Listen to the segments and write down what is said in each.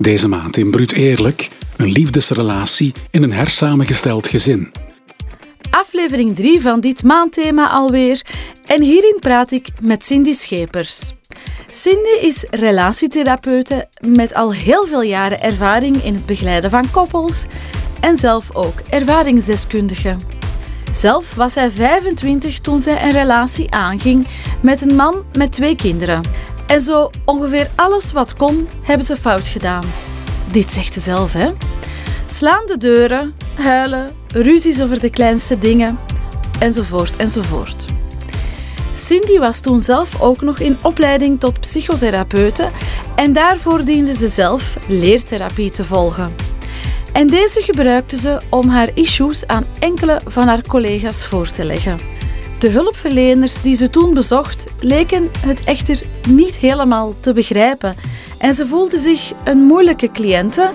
Deze maand in Bruut Eerlijk, een liefdesrelatie in een hersamengesteld gezin. Aflevering 3 van dit maandthema alweer en hierin praat ik met Cindy Schepers. Cindy is relatietherapeute met al heel veel jaren ervaring in het begeleiden van koppels en zelf ook ervaringsdeskundige. Zelf was zij 25 toen zij een relatie aanging met een man met twee kinderen. En zo ongeveer alles wat kon, hebben ze fout gedaan. Dit zegt ze zelf, hè? Slaande deuren, huilen, ruzies over de kleinste dingen, enzovoort, enzovoort. Cindy was toen zelf ook nog in opleiding tot psychotherapeute en daarvoor diende ze zelf leertherapie te volgen. En deze gebruikte ze om haar issues aan enkele van haar collega's voor te leggen. De hulpverleners die ze toen bezocht leken het echter niet helemaal te begrijpen en ze voelde zich een moeilijke cliënte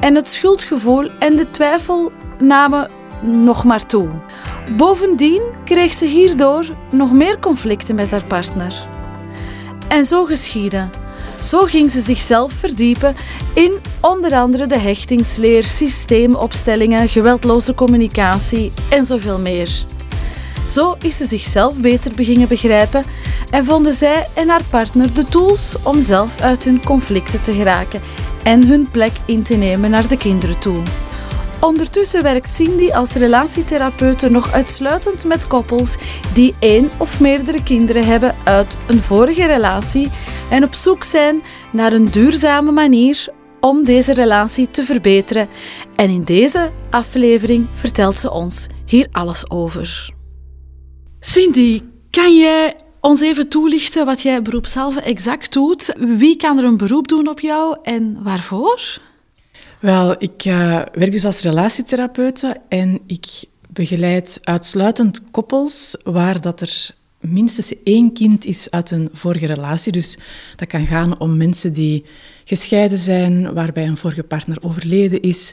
en het schuldgevoel en de twijfel namen nog maar toe. Bovendien kreeg ze hierdoor nog meer conflicten met haar partner. En zo geschiedde. Zo ging ze zichzelf verdiepen in onder andere de hechtingsleer, systeemopstellingen, geweldloze communicatie en zoveel meer. Zo is ze zichzelf beter beginnen begrijpen en vonden zij en haar partner de tools om zelf uit hun conflicten te geraken en hun plek in te nemen naar de kinderen toe. Ondertussen werkt Cindy als relatietherapeute nog uitsluitend met koppels die één of meerdere kinderen hebben uit een vorige relatie en op zoek zijn naar een duurzame manier om deze relatie te verbeteren. En in deze aflevering vertelt ze ons hier alles over. Cindy, kan je ons even toelichten wat jij beroepshalve exact doet? Wie kan er een beroep doen op jou en waarvoor? Wel, ik uh, werk dus als relatietherapeute en ik begeleid uitsluitend koppels waar dat er minstens één kind is uit een vorige relatie. Dus dat kan gaan om mensen die gescheiden zijn, waarbij een vorige partner overleden is.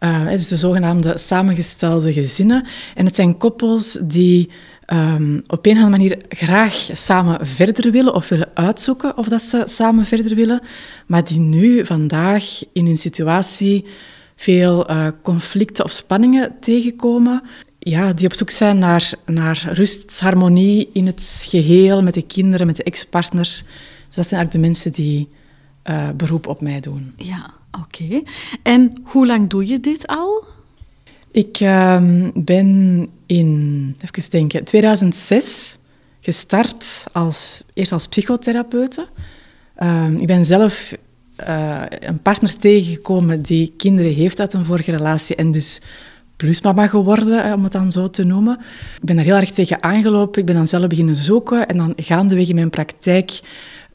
Uh, dus de zogenaamde samengestelde gezinnen. En het zijn koppels die um, op een of andere manier graag samen verder willen of willen uitzoeken of dat ze samen verder willen, maar die nu vandaag in hun situatie veel uh, conflicten of spanningen tegenkomen. Ja, die op zoek zijn naar, naar rust, harmonie in het geheel, met de kinderen, met de ex-partners. Dus dat zijn eigenlijk de mensen die uh, beroep op mij doen. Ja, oké. En hoe lang doe je dit al? Ik uh, ben in, even denken, 2006 gestart als, eerst als psychotherapeute. Uh, ik ben zelf uh, een partner tegengekomen die kinderen heeft uit een vorige relatie en dus plusmama geworden, om het dan zo te noemen. Ik ben daar heel erg tegen aangelopen. Ik ben dan zelf beginnen zoeken en dan gaandeweg in mijn praktijk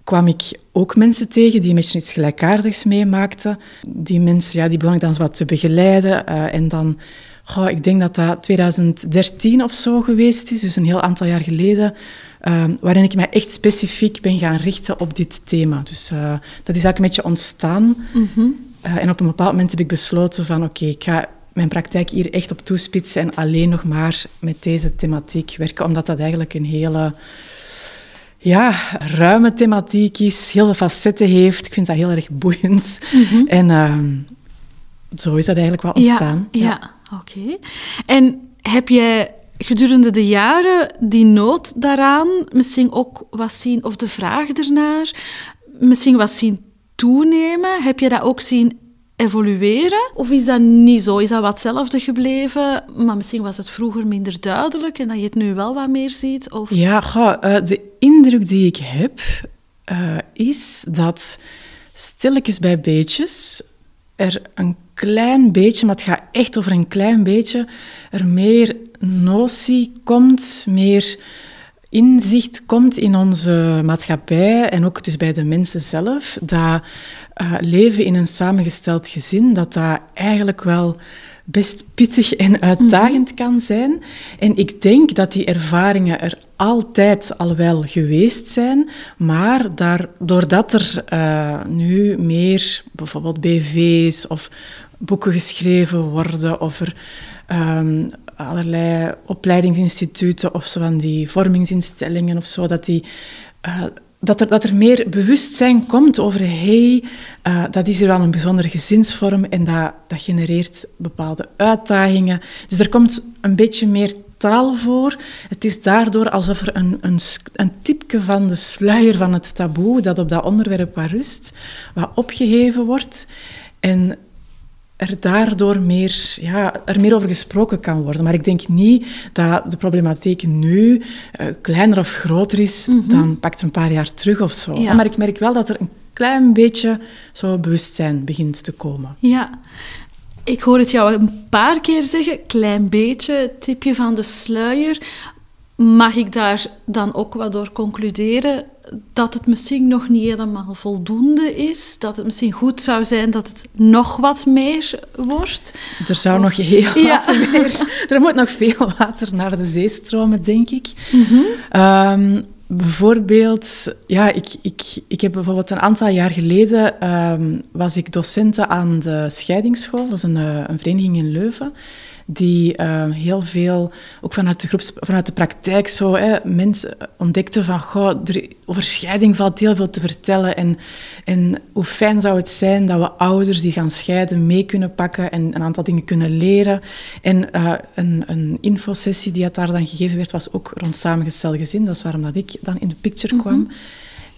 kwam ik ook mensen tegen die beetje iets gelijkaardigs meemaakten. Die mensen ja, die begon ik dan wat te begeleiden. Uh, en dan, goh, ik denk dat dat 2013 of zo geweest is, dus een heel aantal jaar geleden, uh, waarin ik mij echt specifiek ben gaan richten op dit thema. Dus uh, dat is eigenlijk een beetje ontstaan. Mm -hmm. en op een bepaald moment heb ik besloten van oké, okay, ik ga mijn praktijk hier echt op toespitsen en alleen nog maar met deze thematiek werken, omdat dat eigenlijk een hele ja, ruime thematiek is, heel veel facetten heeft. Ik vind dat heel erg boeiend. Mhm. En uh, zo is dat eigenlijk wel ontstaan. Ja, ja. Oké. En heb jij gedurende de jaren die nood daaraan misschien ook wat zien, of de vraag ernaar, misschien wat zien toenemen? Heb je dat ook zien evolueren? Of is dat niet zo? Is dat wat hetzelfde gebleven, maar misschien was het vroeger minder duidelijk en dat je het nu wel wat meer ziet? Of... Ja, uh, de indruk die ik heb, uh, is dat stilletjes bij beetjes er een klein beetje, maar het gaat echt over een klein beetje, er meer notie komt, meer inzicht komt in onze maatschappij en ook dus bij de mensen zelf, dat uh, leven in een samengesteld gezin, dat dat eigenlijk wel best pittig en uitdagend mhm. kan zijn. En ik denk dat die ervaringen er altijd al wel geweest zijn, maar daar, doordat er uh, nu meer bijvoorbeeld BV's of boeken geschreven worden of er um, allerlei opleidingsinstituten of zo van die vormingsinstellingen of zo, dat die uh, dat er, dat er meer bewustzijn komt over, hey, uh, dat is hier wel een bijzondere gezinsvorm en dat, dat genereert bepaalde uitdagingen. Dus er komt een beetje meer taal voor. Het is daardoor alsof er een, een, een tipje van de sluier van het taboe dat op dat onderwerp waar rust, wat opgeheven wordt. En er daardoor meer, ja, er meer over gesproken kan worden. Maar ik denk niet dat de problematiek nu uh, kleiner of groter is mm -hmm. dan pakt een paar jaar terug of zo. Ja. Maar ik merk wel dat er een klein beetje zo bewustzijn begint te komen. Ja. Ik hoor het jou een paar keer zeggen, klein beetje, tipje van de sluier. Mag ik daar dan ook wat door concluderen dat het misschien nog niet helemaal voldoende is? Dat het misschien goed zou zijn dat het nog wat meer wordt? Er zou nog heel ja. wat meer... Er moet nog veel water naar de zee stromen, denk ik. Mm -hmm. um, bijvoorbeeld, ja, ik, ik, ik heb bijvoorbeeld een aantal jaar geleden... Um, was ik docenten aan de scheidingsschool. Dat is een, een vereniging in Leuven die uh, heel veel, ook vanuit de, groeps, vanuit de praktijk, zo, hè, mensen ontdekten van, goh, er, over scheiding valt heel veel te vertellen. En, en hoe fijn zou het zijn dat we ouders die gaan scheiden mee kunnen pakken en een aantal dingen kunnen leren. En uh, een, een infosessie die daar dan gegeven werd, was ook rond samengesteld gezin. Dat is waarom dat ik dan in de picture kwam. Mm -hmm.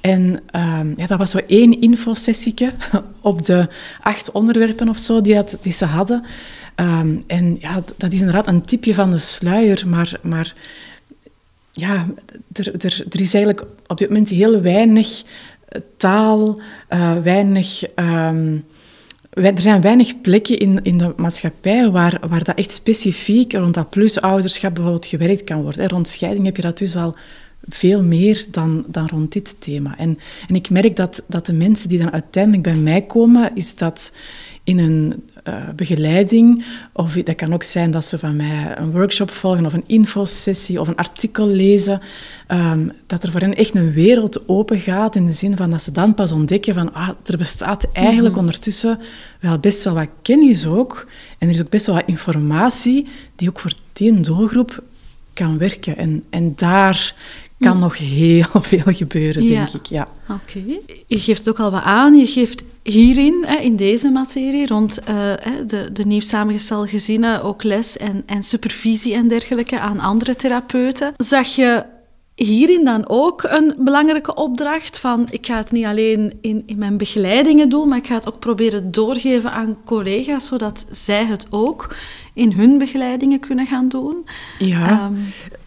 En um, ja, dat was zo één infosessieke op de acht onderwerpen of zo die, dat, die ze hadden. Um, en ja, dat is inderdaad een tipje van de sluier, maar, maar ja, er, er, is eigenlijk op dit moment heel weinig taal, uh, weinig... Um, er zijn weinig plekken in, in de maatschappij waar, waar dat echt specifiek rond dat plusouderschap bijvoorbeeld gewerkt kan worden. Rond scheiding heb je dat dus al veel meer dan, dan rond dit thema. En, en ik merk dat, dat de mensen die dan uiteindelijk bij mij komen, is dat in een uh, begeleiding, of dat kan ook zijn dat ze van mij een workshop volgen of een infosessie of een artikel lezen, um, dat er voor hen echt een wereld open gaat in de zin van dat ze dan pas ontdekken van ah, er bestaat eigenlijk mm -hmm. ondertussen wel best wel wat kennis ook en er is ook best wel wat informatie die ook voor die doelgroep kan werken. En, en daar kan nog heel veel gebeuren, ja. denk ik. Ja. Oké. Okay. Je geeft ook al wat aan. Je geeft hierin, in deze materie, rond uh, de, de nieuw samengestelde gezinnen, ook les en, en supervisie en dergelijke aan andere therapeuten. Zag je hierin dan ook een belangrijke opdracht van ik ga het niet alleen in, in mijn begeleidingen doen, maar ik ga het ook proberen doorgeven aan collega's, zodat zij het ook in hun begeleidingen kunnen gaan doen. Ja, um,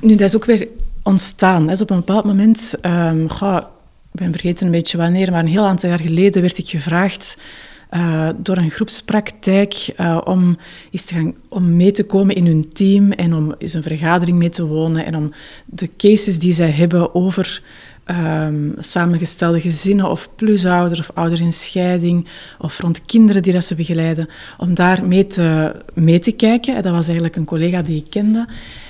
nu dat is ook weer ontstaan. Dus op een bepaald moment, um, goh, ik ben vergeten een beetje wanneer, maar een heel aantal jaar geleden werd ik gevraagd uh, door een groepspraktijk uh, om, eens te gaan, om mee te komen in hun team en om eens een vergadering mee te wonen en om de cases die zij hebben over um, samengestelde gezinnen of plusouders of ouders in scheiding of rond kinderen die dat ze begeleiden, om daar mee te, mee te kijken. Dat was eigenlijk een collega die ik kende.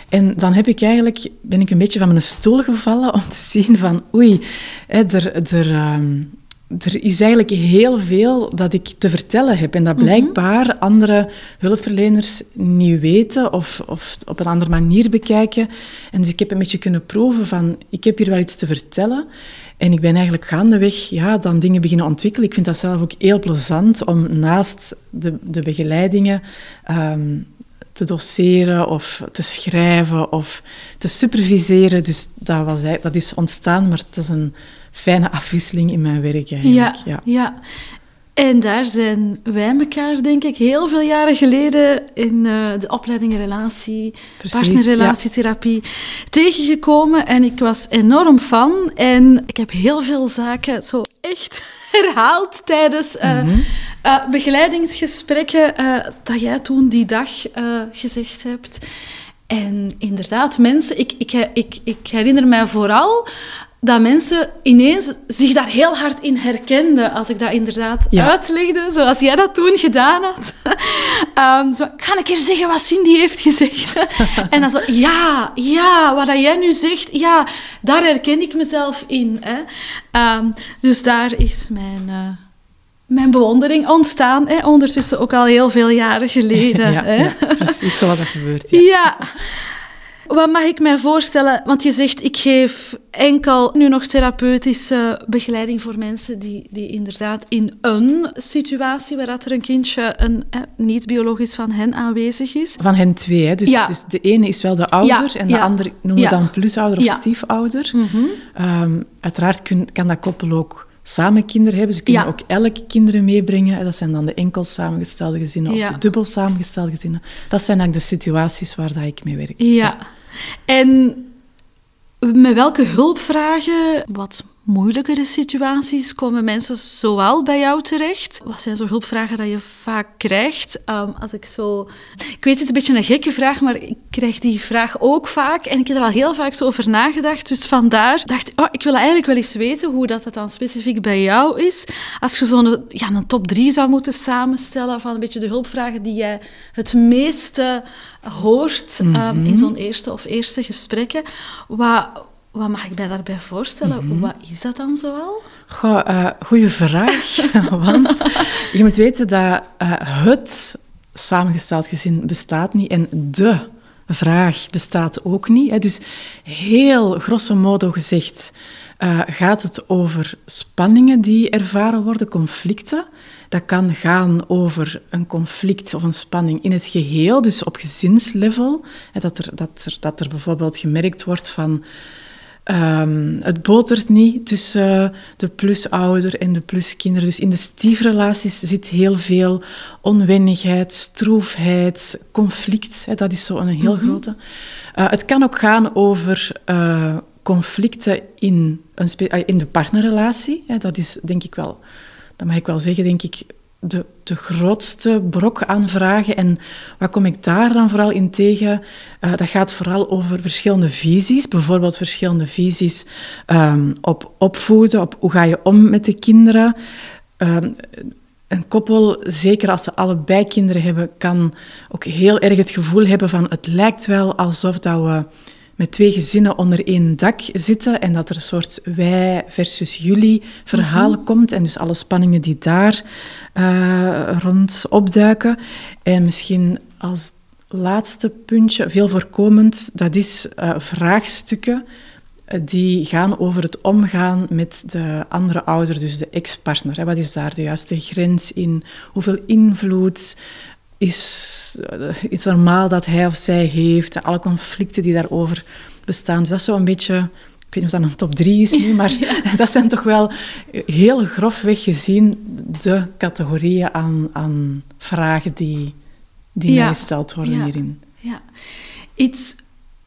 En dan heb ik eigenlijk, ben ik een beetje van mijn stoel gevallen om te zien van oei, hè, er, er, um, er is eigenlijk heel veel dat ik te vertellen heb en dat mhm. blijkbaar mm -hmm. andere hulpverleners niet weten of, of op een andere manier bekijken. En dus ik heb een beetje kunnen proeven van, ik heb hier wel iets te vertellen. En ik ben eigenlijk gaandeweg ja, dan dingen beginnen ontwikkelen. Ik vind dat zelf ook heel plezant om naast de, de begeleidingen um, te doseren of te schrijven of te superviseren. Dus dat, was, dat is ontstaan, maar het is een fijne afwisseling in mijn werk eigenlijk. Ja, ja. ja. En daar zijn wij elkaar, denk ik, heel veel jaren geleden in uh, de opleiding relatie, partnerrelatietherapie ja. tegengekomen. En ik was enorm fan. En ik heb heel veel zaken zo echt herhaald tijdens uh, mm -hmm. uh, begeleidingsgesprekken dat jij toen die dag gezegd hebt. En inderdaad, mensen, ik, ik, ik, ik herinner mij vooral dat mensen ineens zich daar heel hard in herkenden als ik dat inderdaad ja. uitlegde, zoals jij dat toen gedaan had. um, zo, ik ga een keer zeggen wat Cindy heeft gezegd. en dan zo, ja, ja, wat jij nu zegt, ja, daar herken ik mezelf in. Hè. Um, dus daar is mijn... Uh, mijn bewondering ontstaan, hè, ondertussen ook al heel veel jaren geleden. ja, hè. ja precies zo wat er gebeurt. Ja. ja. wat mag ik mij voorstellen? Want je zegt, ik geef enkel nu nog therapeutische begeleiding voor mensen die, die inderdaad in een situatie waar dat er een kindje een, niet biologisch van hen aanwezig is. Van hen twee, hè? Dus, dus de ene is wel de ouder en de andere noemen we dan plusouder of stiefouder. Mm uiteraard kan dat koppel ook samen kinderen hebben. Ze kunnen ook elke kinderen meebrengen. Dat zijn dan de enkel samengestelde gezinnen of de dubbel samengestelde gezinnen. Dat zijn eigenlijk de situaties waar dat ik mee werk. Ja. En met welke hulpvragen, wat moeilijkere situaties komen mensen zowel bij jou terecht? Wat zijn zo hulpvragen dat je vaak krijgt? Um, als ik zo... Ik weet, het is een beetje een gekke vraag, maar ik krijg die vraag ook vaak. En ik heb er al heel vaak zo over nagedacht. Dus vandaar dacht ik, oh, ik wil eigenlijk wel eens weten hoe dat, dat dan specifiek bij jou is. Als je zo'n ja, een top drie zou moeten samenstellen van een beetje de hulpvragen die jij het meeste hoort um, in mhm. zo'n eerste of eerste gesprekken. Wat, wat mag ik mij daarbij voorstellen? Mhm. Wat is dat dan zoal? Goh, uh, goeie vraag. Want je moet weten dat uh, het samengesteld gezin bestaat niet en de vraag bestaat ook niet. Hè. Dus heel grosso modo gezegd uh, gaat het over spanningen die ervaren worden, conflicten. Dat kan gaan over een conflict of een spanning in het geheel, dus op gezinslevel. Dat er, dat er, dat er bijvoorbeeld gemerkt wordt van Um, het botert niet tussen de plusouder en de pluskinderen. Dus in de stiefrelaties zit heel veel onwennigheid, stroefheid, conflict. dat is zo een heel mhm. grote. Uh, het kan ook gaan over uh, conflicten in, een uh, in de partnerrelatie. dat is denk ik wel, dat mag ik wel zeggen, denk ik, de, de grootste brok aan vragen. En wat kom ik daar dan vooral in tegen? Uh, dat gaat vooral over verschillende visies. Bijvoorbeeld verschillende visies um, op opvoeden, op hoe ga je om met de kinderen. Um, een koppel, zeker als ze allebei kinderen hebben, kan ook heel erg het gevoel hebben van het lijkt wel alsof dat we met twee gezinnen onder één dak zitten en dat er een soort wij versus jullie verhaal mhm. komt en dus alle spanningen die daar uh, rond opduiken. En misschien als laatste puntje, veel voorkomend, dat is uh, vraagstukken eh, die gaan over het omgaan met de andere ouder, dus de ex-partner. Wat is daar de juiste grens in? Hoeveel invloed is, is normaal dat hij of zij heeft? Alle conflicten die daarover bestaan. Dus dat is zo een beetje ik weet niet of dat een top drie is nu, maar dat zijn toch wel heel grofweg gezien de categorieën aan, aan vragen die, die mij gesteld worden hierin. Ja. Iets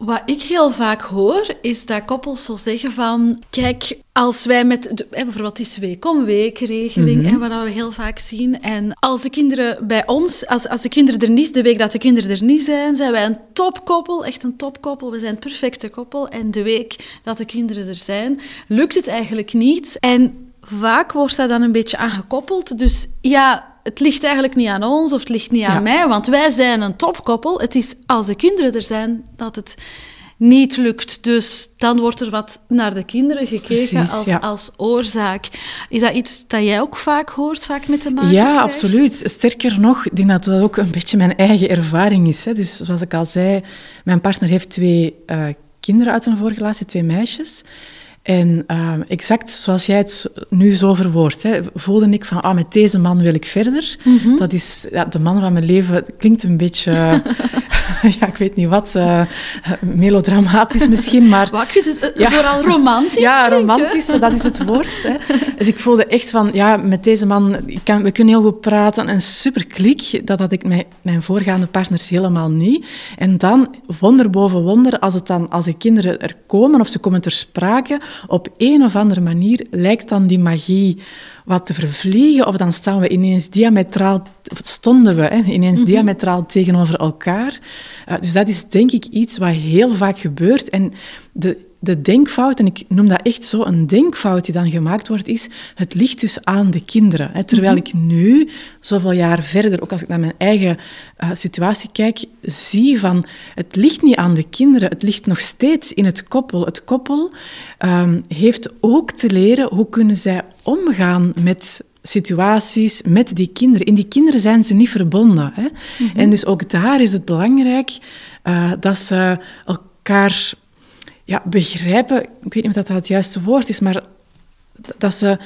wat ik heel vaak hoor, is dat koppels zo zeggen van... Kijk, als wij met... De, bijvoorbeeld die week-om-week-regeling, mm wat we heel vaak zien. En als de kinderen bij ons... Als, als de kinderen er niet... De week dat de kinderen er niet zijn, zijn wij een topkoppel. Echt een topkoppel. We zijn het perfecte koppel. En de week dat de kinderen er zijn, lukt het eigenlijk niet. En vaak wordt dat dan een beetje aangekoppeld. Dus ja, het ligt eigenlijk niet aan ons of het ligt niet aan mij, want wij zijn een topkoppel. Het is als de kinderen er zijn dat het niet lukt. Dus dan wordt er wat naar de kinderen gekeken als, als oorzaak. Is dat iets dat jij ook vaak hoort, vaak met de maken Ja, absoluut. Sterker nog, ik denk dat dat ook een beetje mijn eigen ervaring is. Hè. Dus zoals ik al zei, mijn partner heeft twee uh, kinderen uit een vorige relatie, twee meisjes. En uh, exact zoals jij het nu zo verwoordt, voelde ik van, ah, met deze man wil ik verder. Mm -hmm. Dat is ja, de man van mijn leven. Klinkt een beetje, ja, ik weet niet wat, uh, melodramatisch misschien, maar... Wat, ik vind het uh, vooral romantisch Ja, romantisch, dat is het woord. Hè. Dus ik voelde echt van, ja, met deze man, kan, we kunnen heel goed praten. Een super klik, dat had ik met mijn voorgaande partners helemaal niet. En dan, wonder boven wonder, als, het dan, als de kinderen er komen of ze komen ter sprake op een of andere manier lijkt dan die magie wat te vervliegen, of dan staan we ineens diametraal, stonden we hè, ineens mhm. diametraal tegenover elkaar. Uh, dus dat is denk ik iets wat heel vaak gebeurt. En de de denkfout, en ik noem dat echt zo, een denkfout die dan gemaakt wordt, is het ligt dus aan de kinderen. Terwijl mhm. ik nu, zoveel jaar verder, ook als ik naar mijn eigen uh, situatie kijk, zie van het ligt niet aan de kinderen, het ligt nog steeds in het koppel. Het koppel um, heeft ook te leren hoe kunnen zij omgaan met situaties met die kinderen. In die kinderen zijn ze niet verbonden. Hè? Mhm. En dus ook daar is het belangrijk uh, dat ze elkaar ja, begrijpen. Ik weet niet of dat het juiste woord is, maar dat ze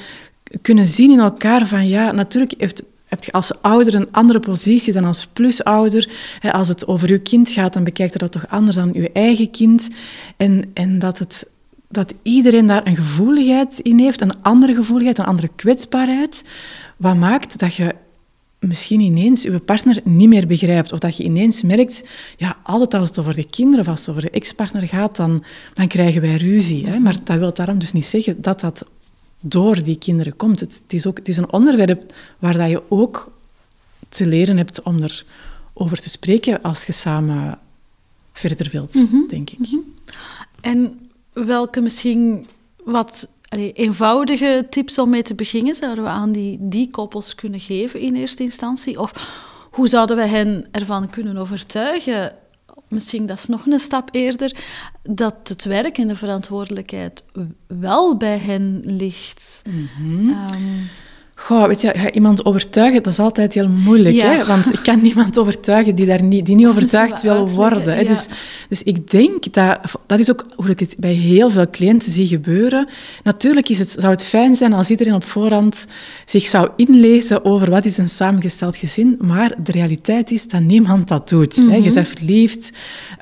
kunnen zien in elkaar van ja, natuurlijk heeft, heb je als ouder een andere positie dan als plusouder. Als het over uw kind gaat, dan bekijkt je dat toch anders dan uw eigen kind. En, en dat, het, dat iedereen daar een gevoeligheid in heeft, een andere gevoeligheid, een andere kwetsbaarheid. Wat maakt dat je misschien ineens je partner niet meer begrijpt. Of dat je ineens merkt, ja, altijd als het over de kinderen of als het over de ex-partner gaat, dan, dan krijgen wij ruzie. Hè? Maar dat wil daarom dus niet zeggen dat dat door die kinderen komt. Het, is, ook, het is een onderwerp waar dat je ook te leren hebt om erover te spreken als je samen verder wilt, mhm. denk ik. Mhm. En welke misschien wat eenvoudige tips om mee te beginnen zouden we aan die, die koppels kunnen geven in eerste instantie? Of hoe zouden we hen ervan kunnen overtuigen misschien dat is nog een stap eerder, dat het werk en de verantwoordelijkheid wel bij hen ligt. Mm Goh, weet je, iemand overtuigen, dat is altijd heel moeilijk. Hè? Want ik kan niemand overtuigen die, daar niet, die niet overtuigd wil worden. Hè? Dus, dus ik denk dat... Dat is ook hoe ik het bij heel veel cliënten zie gebeuren. Natuurlijk is het, zou het fijn zijn als iedereen op voorhand zich zou inlezen over wat is een samengesteld gezin. Maar de realiteit is dat niemand dat doet. hè? Je mhm. bent verliefd.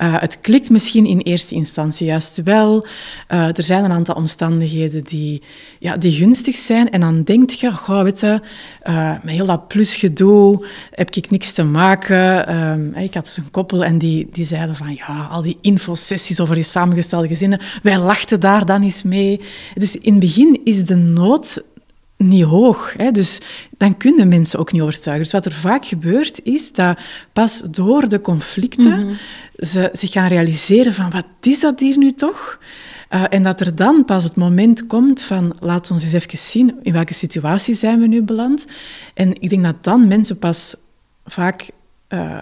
Uh, het klikt misschien in eerste instantie juist wel. Uh, er zijn een aantal omstandigheden die, ja, die gunstig zijn. En dan denk je... Goh, weet uh, met heel dat plusgedoe heb ik niks te maken. Uh, ik had dus een koppel en die, die zeiden van ja, al die infosessies over die samengestelde gezinnen, wij lachten daar dan eens mee. Dus in het begin is de nood niet hoog. Hè? Dus dan kunnen mensen ook niet overtuigen. Dus wat er vaak gebeurt, is dat pas door de conflicten mhm. ze zich gaan realiseren van wat is dat hier nu toch? Uh, en dat er dan pas het moment komt van, laat ons eens even zien, in welke situatie zijn we nu beland. En ik denk dat dan mensen pas vaak uh,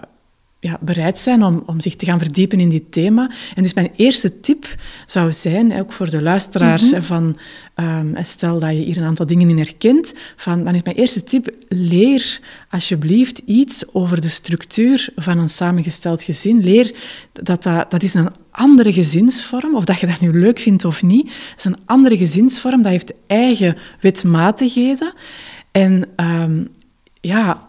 ja, bereid zijn om, om zich te gaan verdiepen in dit thema. En dus mijn eerste tip zou zijn, ook voor de luisteraars, mm van, um, stel dat je hier een aantal dingen in herkent, van, dan is mijn eerste tip, leer alsjeblieft iets over de structuur van een samengesteld gezin. Leer dat dat, dat is een andere gezinsvorm, of dat je dat nu leuk vindt of niet, dat is een andere gezinsvorm, dat heeft eigen wetmatigheden. En um, ja,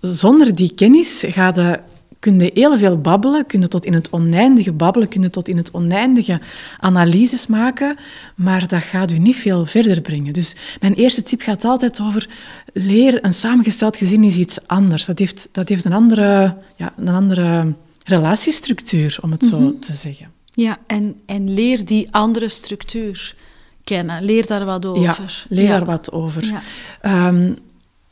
zonder die kennis ga je kun je heel veel babbelen, kun je tot in het oneindige babbelen, kun je tot in het oneindige analyses maken, maar dat gaat u niet veel verder brengen. Dus mijn eerste tip gaat altijd over leer een samengesteld gezin is iets anders. Dat heeft, dat heeft een, andere, ja, een andere relatiestructuur, om het zo mhm. te zeggen. Ja, en, en leer die andere structuur kennen. Leer daar wat over. Ja, leer daar wat over. Ja.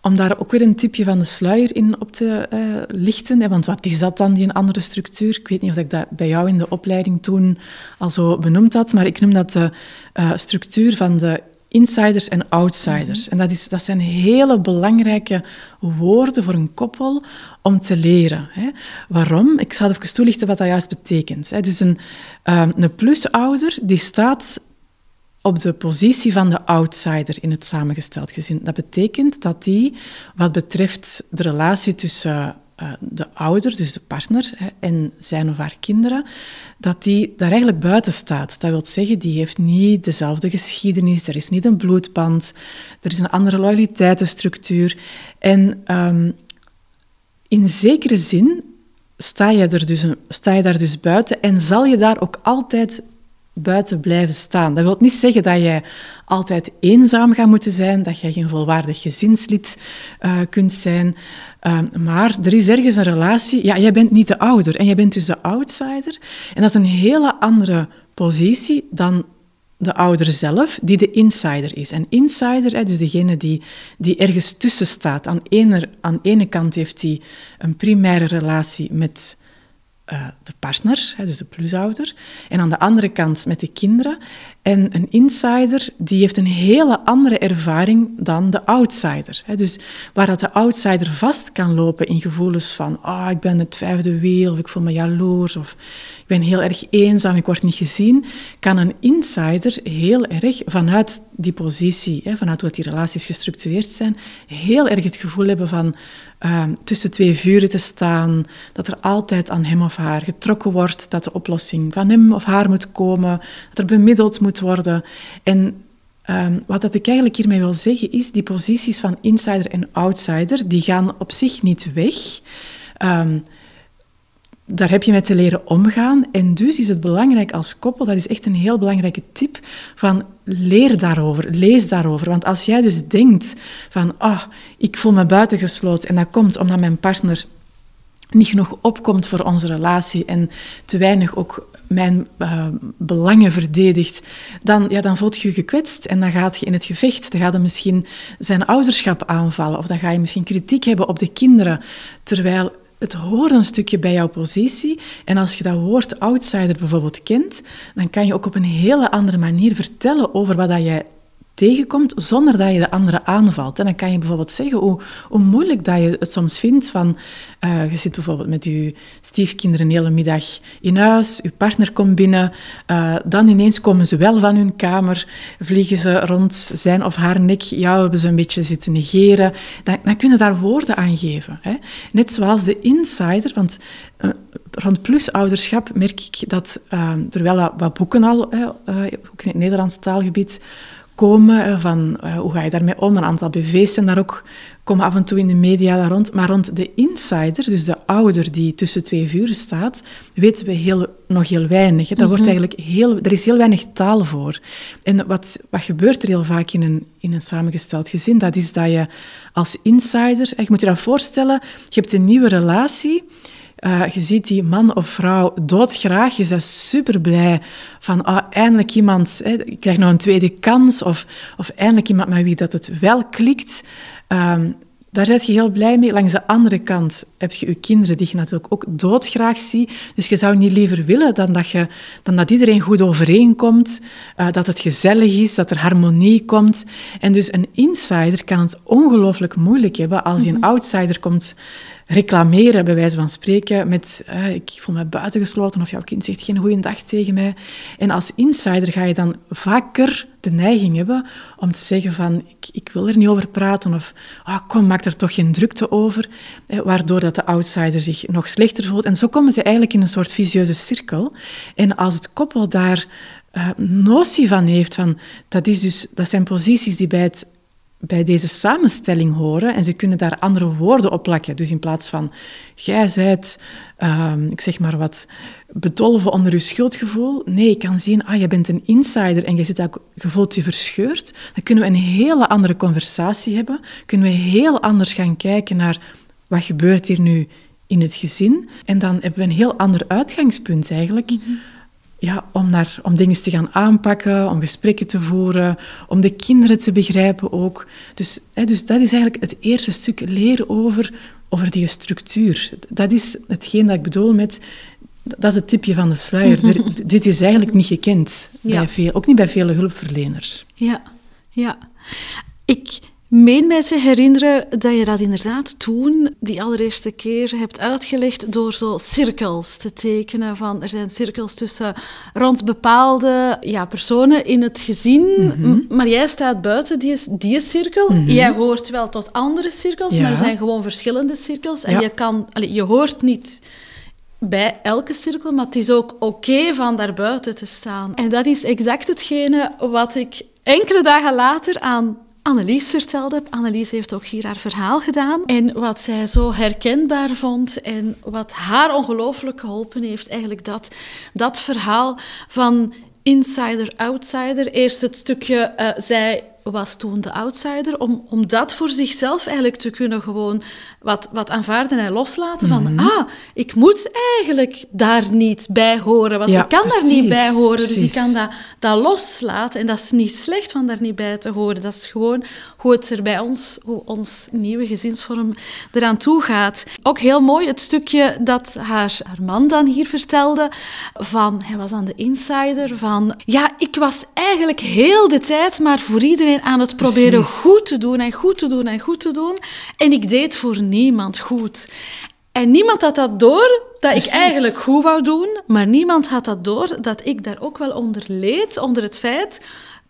Om daar ook weer een tipje van de sluier in op te uh, lichten. Hè, want wat is dat dan, die een andere structuur? Ik weet niet of ik dat bij jou in de opleiding toen al zo benoemd had, maar ik noem dat de uh, structuur van de insiders en outsiders. Mhm. En dat, is, dat zijn hele belangrijke woorden voor een koppel om te leren. Hè. Waarom? Ik zal even toelichten wat dat juist betekent. Hè. Dus een, uh, een plusouder die staat op de positie van de outsider in het samengesteld gezin. Dat betekent dat die, wat betreft de relatie tussen uh, de ouder, dus de partner, en zijn of haar kinderen, dat die daar eigenlijk buiten staat. Dat wil zeggen, die heeft niet dezelfde geschiedenis, er is niet een bloedband, er is een andere loyaliteitenstructuur. En um, in zekere zin sta je, er dus, sta je daar dus buiten en zal je daar ook altijd buiten blijven staan. Dat wil niet zeggen dat jij altijd eenzaam gaat moeten zijn, dat jij geen volwaardig gezinslid uh, kunt zijn. Uh, maar er is ergens een relatie. Ja, jij bent niet de ouder en jij bent dus de outsider. En dat is een hele andere positie dan de ouder zelf, die de insider is. En insider, dus degene die, die ergens tussen staat. Aan ene, aan ene kant heeft hij een primaire relatie met uh, de partner, dus de plusouder, en aan de andere kant met de kinderen. En een insider die heeft een hele andere ervaring dan de outsider. Dus waar dat de outsider vast kan lopen in gevoelens van oh, ik ben het vijfde wiel, of ik voel me jaloers, of ik ben heel erg eenzaam, ik word niet gezien, kan een insider heel erg vanuit die positie, vanuit hoe die relaties gestructureerd zijn, heel erg het gevoel hebben van Ehm, tussen twee vuren te staan, dat er altijd aan hem of haar getrokken wordt, dat de oplossing van hem of haar moet komen, dat er bemiddeld moet worden. En um, wat dat ik eigenlijk hiermee wil zeggen is, die posities van insider en outsider, die gaan op zich niet weg. Um, daar heb je mee te leren omgaan. En dus is het belangrijk als koppel, dat is echt een heel belangrijke tip, van leer daarover, lees daarover. Want als jij dus denkt van, ah, ik voel me buitengesloten en dat komt omdat mijn partner niet genoeg opkomt voor onze relatie en te weinig ook mijn uh, belangen verdedigt, dan, ja, dan voelt je je gekwetst en dan gaat je in het gevecht. Dan gaat je misschien zijn ouderschap aanvallen of dan ga je misschien kritiek hebben op de kinderen, terwijl het hoort een stukje bij jouw positie. En als je dat woord outsider bijvoorbeeld kent, dan kan je ook op een hele andere manier vertellen over wat dat jij tegenkomt zonder dat je de andere aanvalt. En dan kan je bijvoorbeeld zeggen hoe, hoe moeilijk dat je het soms vindt van... Uh, je zit bijvoorbeeld met je stiefkinderen een hele middag in huis, je partner komt binnen, uh, dan ineens komen ze wel van hun kamer, vliegen ze rond zijn of haar nek, jou hebben ze een beetje zitten negeren. Dan, dan kunnen daar woorden aan geven. Hè? Net zoals de insider, want uh, rond plusouderschap merk ik dat er wel wat boeken al, ook in het Nederlands taalgebied, komen. Van uh, hoe ga je daarmee om? Een aantal BV's zijn daar ook, komen af en toe in de media daar rond. Maar rond de insider, dus de ouder die tussen twee vuren staat, weten we heel, nog heel weinig. Daar wordt mhm. eigenlijk heel, er is heel weinig taal voor. En wat, wat gebeurt er heel vaak in een, in een samengesteld gezin? Dat is dat je als insider, je moet je dat voorstellen, je hebt een nieuwe relatie. Uh, je ziet die man of vrouw doodgraag. Je bent super blij van ah, eindelijk iemand, hè, ik krijg nog een tweede kans. Of, of eindelijk iemand met wie dat het wel klikt. Um, daar ben je heel blij mee. Langs de andere kant heb je je kinderen die je natuurlijk ook doodgraag ziet. Dus je zou niet liever willen dan dat, je, dan dat iedereen goed overeenkomt, uh, dat het gezellig is, dat er harmonie komt. En dus een insider kan het ongelooflijk moeilijk hebben als die een mhm. outsider komt reclameren, bij wijze van spreken, met uh, ik voel me buitengesloten of jouw kind zegt geen goede dag tegen mij. En als insider ga je dan vaker de neiging hebben om te zeggen van ik, ik wil er niet over praten of oh, kom, maak er toch geen drukte over, eh, waardoor dat de outsider zich nog slechter voelt. En zo komen ze eigenlijk in een soort visieuze cirkel. En als het koppel daar uh, notie van heeft van dat, is dus, dat zijn posities die bij het bij deze samenstelling horen en ze kunnen daar andere woorden op plakken. Dus in plaats van jij zijt, uh, ik zeg maar wat, bedolven onder je schuldgevoel. Nee, ik kan zien, ah, je bent een insider en je, zit ook, je voelt je verscheurd. Dan kunnen we een hele andere conversatie hebben. Kunnen we heel anders gaan kijken naar wat gebeurt hier nu in het gezin. En dan hebben we een heel ander uitgangspunt eigenlijk. Mhm ja, om, naar, om dingen te gaan aanpakken, om gesprekken te voeren, om de kinderen te begrijpen ook. Dus, hè, dus dat is eigenlijk het eerste stuk leren over, over die structuur. Dat is hetgeen dat ik bedoel met... Dat is het tipje van de sluier. dit is eigenlijk niet gekend, bij veel, ook niet bij vele hulpverleners. Ja, ja. Ik meen mij te herinneren dat je dat inderdaad toen, die allereerste keer, hebt uitgelegd door zo cirkels te tekenen. Van, er zijn cirkels tussen rond bepaalde ja, personen in het gezin, mhm. maar jij staat buiten die, die cirkel. Mhm. Jij hoort wel tot andere cirkels, maar er zijn gewoon verschillende cirkels. En je, kan, je hoort niet bij elke cirkel, maar het is ook oké van daar buiten te staan. En dat is exact hetgene wat ik enkele dagen later aan Annelies vertelde heb. Annelies heeft ook hier haar verhaal gedaan. En wat zij zo herkenbaar vond en wat haar ongelooflijk geholpen heeft, eigenlijk dat, dat verhaal van insider-outsider. Eerst het stukje, uh, zij was toen de outsider, om, om dat voor zichzelf eigenlijk te kunnen gewoon wat, wat aanvaarden en loslaten. Van, Mhm. ah, ik moet eigenlijk daar niet bij horen, want Ja, ik kan daar niet bij horen. Dus ik kan dat, dat loslaten. En dat is niet slecht van daar niet bij te horen. Dat is gewoon hoe het er bij ons, hoe ons nieuwe gezinsvorm eraan toe gaat. Ook heel mooi het stukje dat haar, haar man dan hier vertelde, van, hij was aan de insider, van, ja, ik was eigenlijk heel de tijd maar voor iedereen aan het proberen Precies. goed te doen en goed te doen en goed te doen. En ik deed voor niemand goed. En niemand had dat door dat Precies. ik eigenlijk goed wou doen, maar niemand had dat door dat ik daar ook wel onder leed, onder het feit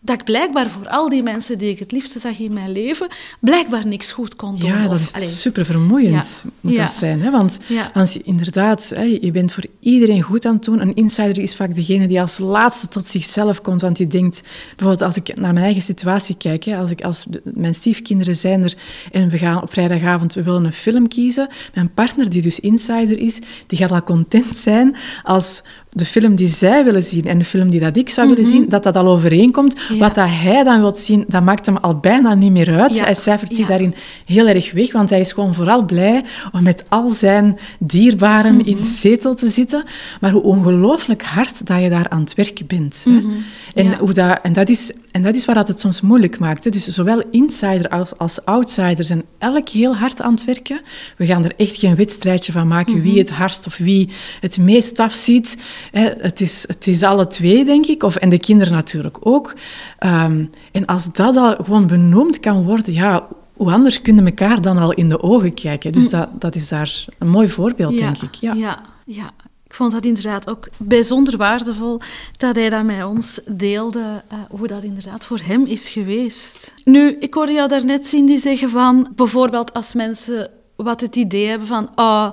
dat ik blijkbaar voor al die mensen die ik het liefste zag in mijn leven, blijkbaar niks goed kon doen. Ja, dat is allee, super vermoeiend, Ja. moet Ja. dat zijn. Hè? Want, Ja. want je- inderdaad, hè, je bent voor iedereen goed aan het doen. Een insider is vaak degene die als laatste tot zichzelf komt. Want die denkt, bijvoorbeeld als ik naar mijn eigen situatie kijk, hè, als, ik, als mijn stiefkinderen zijn er en we gaan op vrijdagavond, we willen een film kiezen. Mijn partner, die dus insider is, die gaat al content zijn als de film die zij willen zien en de film die dat ik zou willen zien, dat dat al overeenkomt. Mhm. Ja. Wat dat hij dan wil zien, dat maakt hem al bijna niet meer uit. Ja. Hij cijfert zich Ja. daarin heel erg weg, want hij is gewoon vooral blij om met al zijn dierbaren Mhm. in de zetel te zitten. Maar hoe ongelooflijk hard dat je daar aan het werk bent. En, Mhm. Ja. hoe dat, en, dat is, en dat is waar dat het soms moeilijk maakt. Hè. Dus zowel insider als, als outsider zijn elk heel hard aan het werken. We gaan er echt geen wedstrijdje van maken Mhm. wie het hardst of wie het meest afziet. Hè. Het, is, het is alle twee, denk ik. Of, en de kinderen natuurlijk ook. Ehm, en als dat al gewoon benoemd kan worden, ja, hoe anders kunnen elkaar dan al in de ogen kijken. Dus dat, dat is daar een mooi voorbeeld, denk ik. Ja. Mm. ja, ja. Ik vond dat inderdaad ook bijzonder waardevol dat hij dat met ons deelde, eh, hoe dat inderdaad voor hem is geweest. Nu, ik hoorde jou daarnet Cindy zeggen van, bijvoorbeeld als mensen wat het idee hebben van, oh,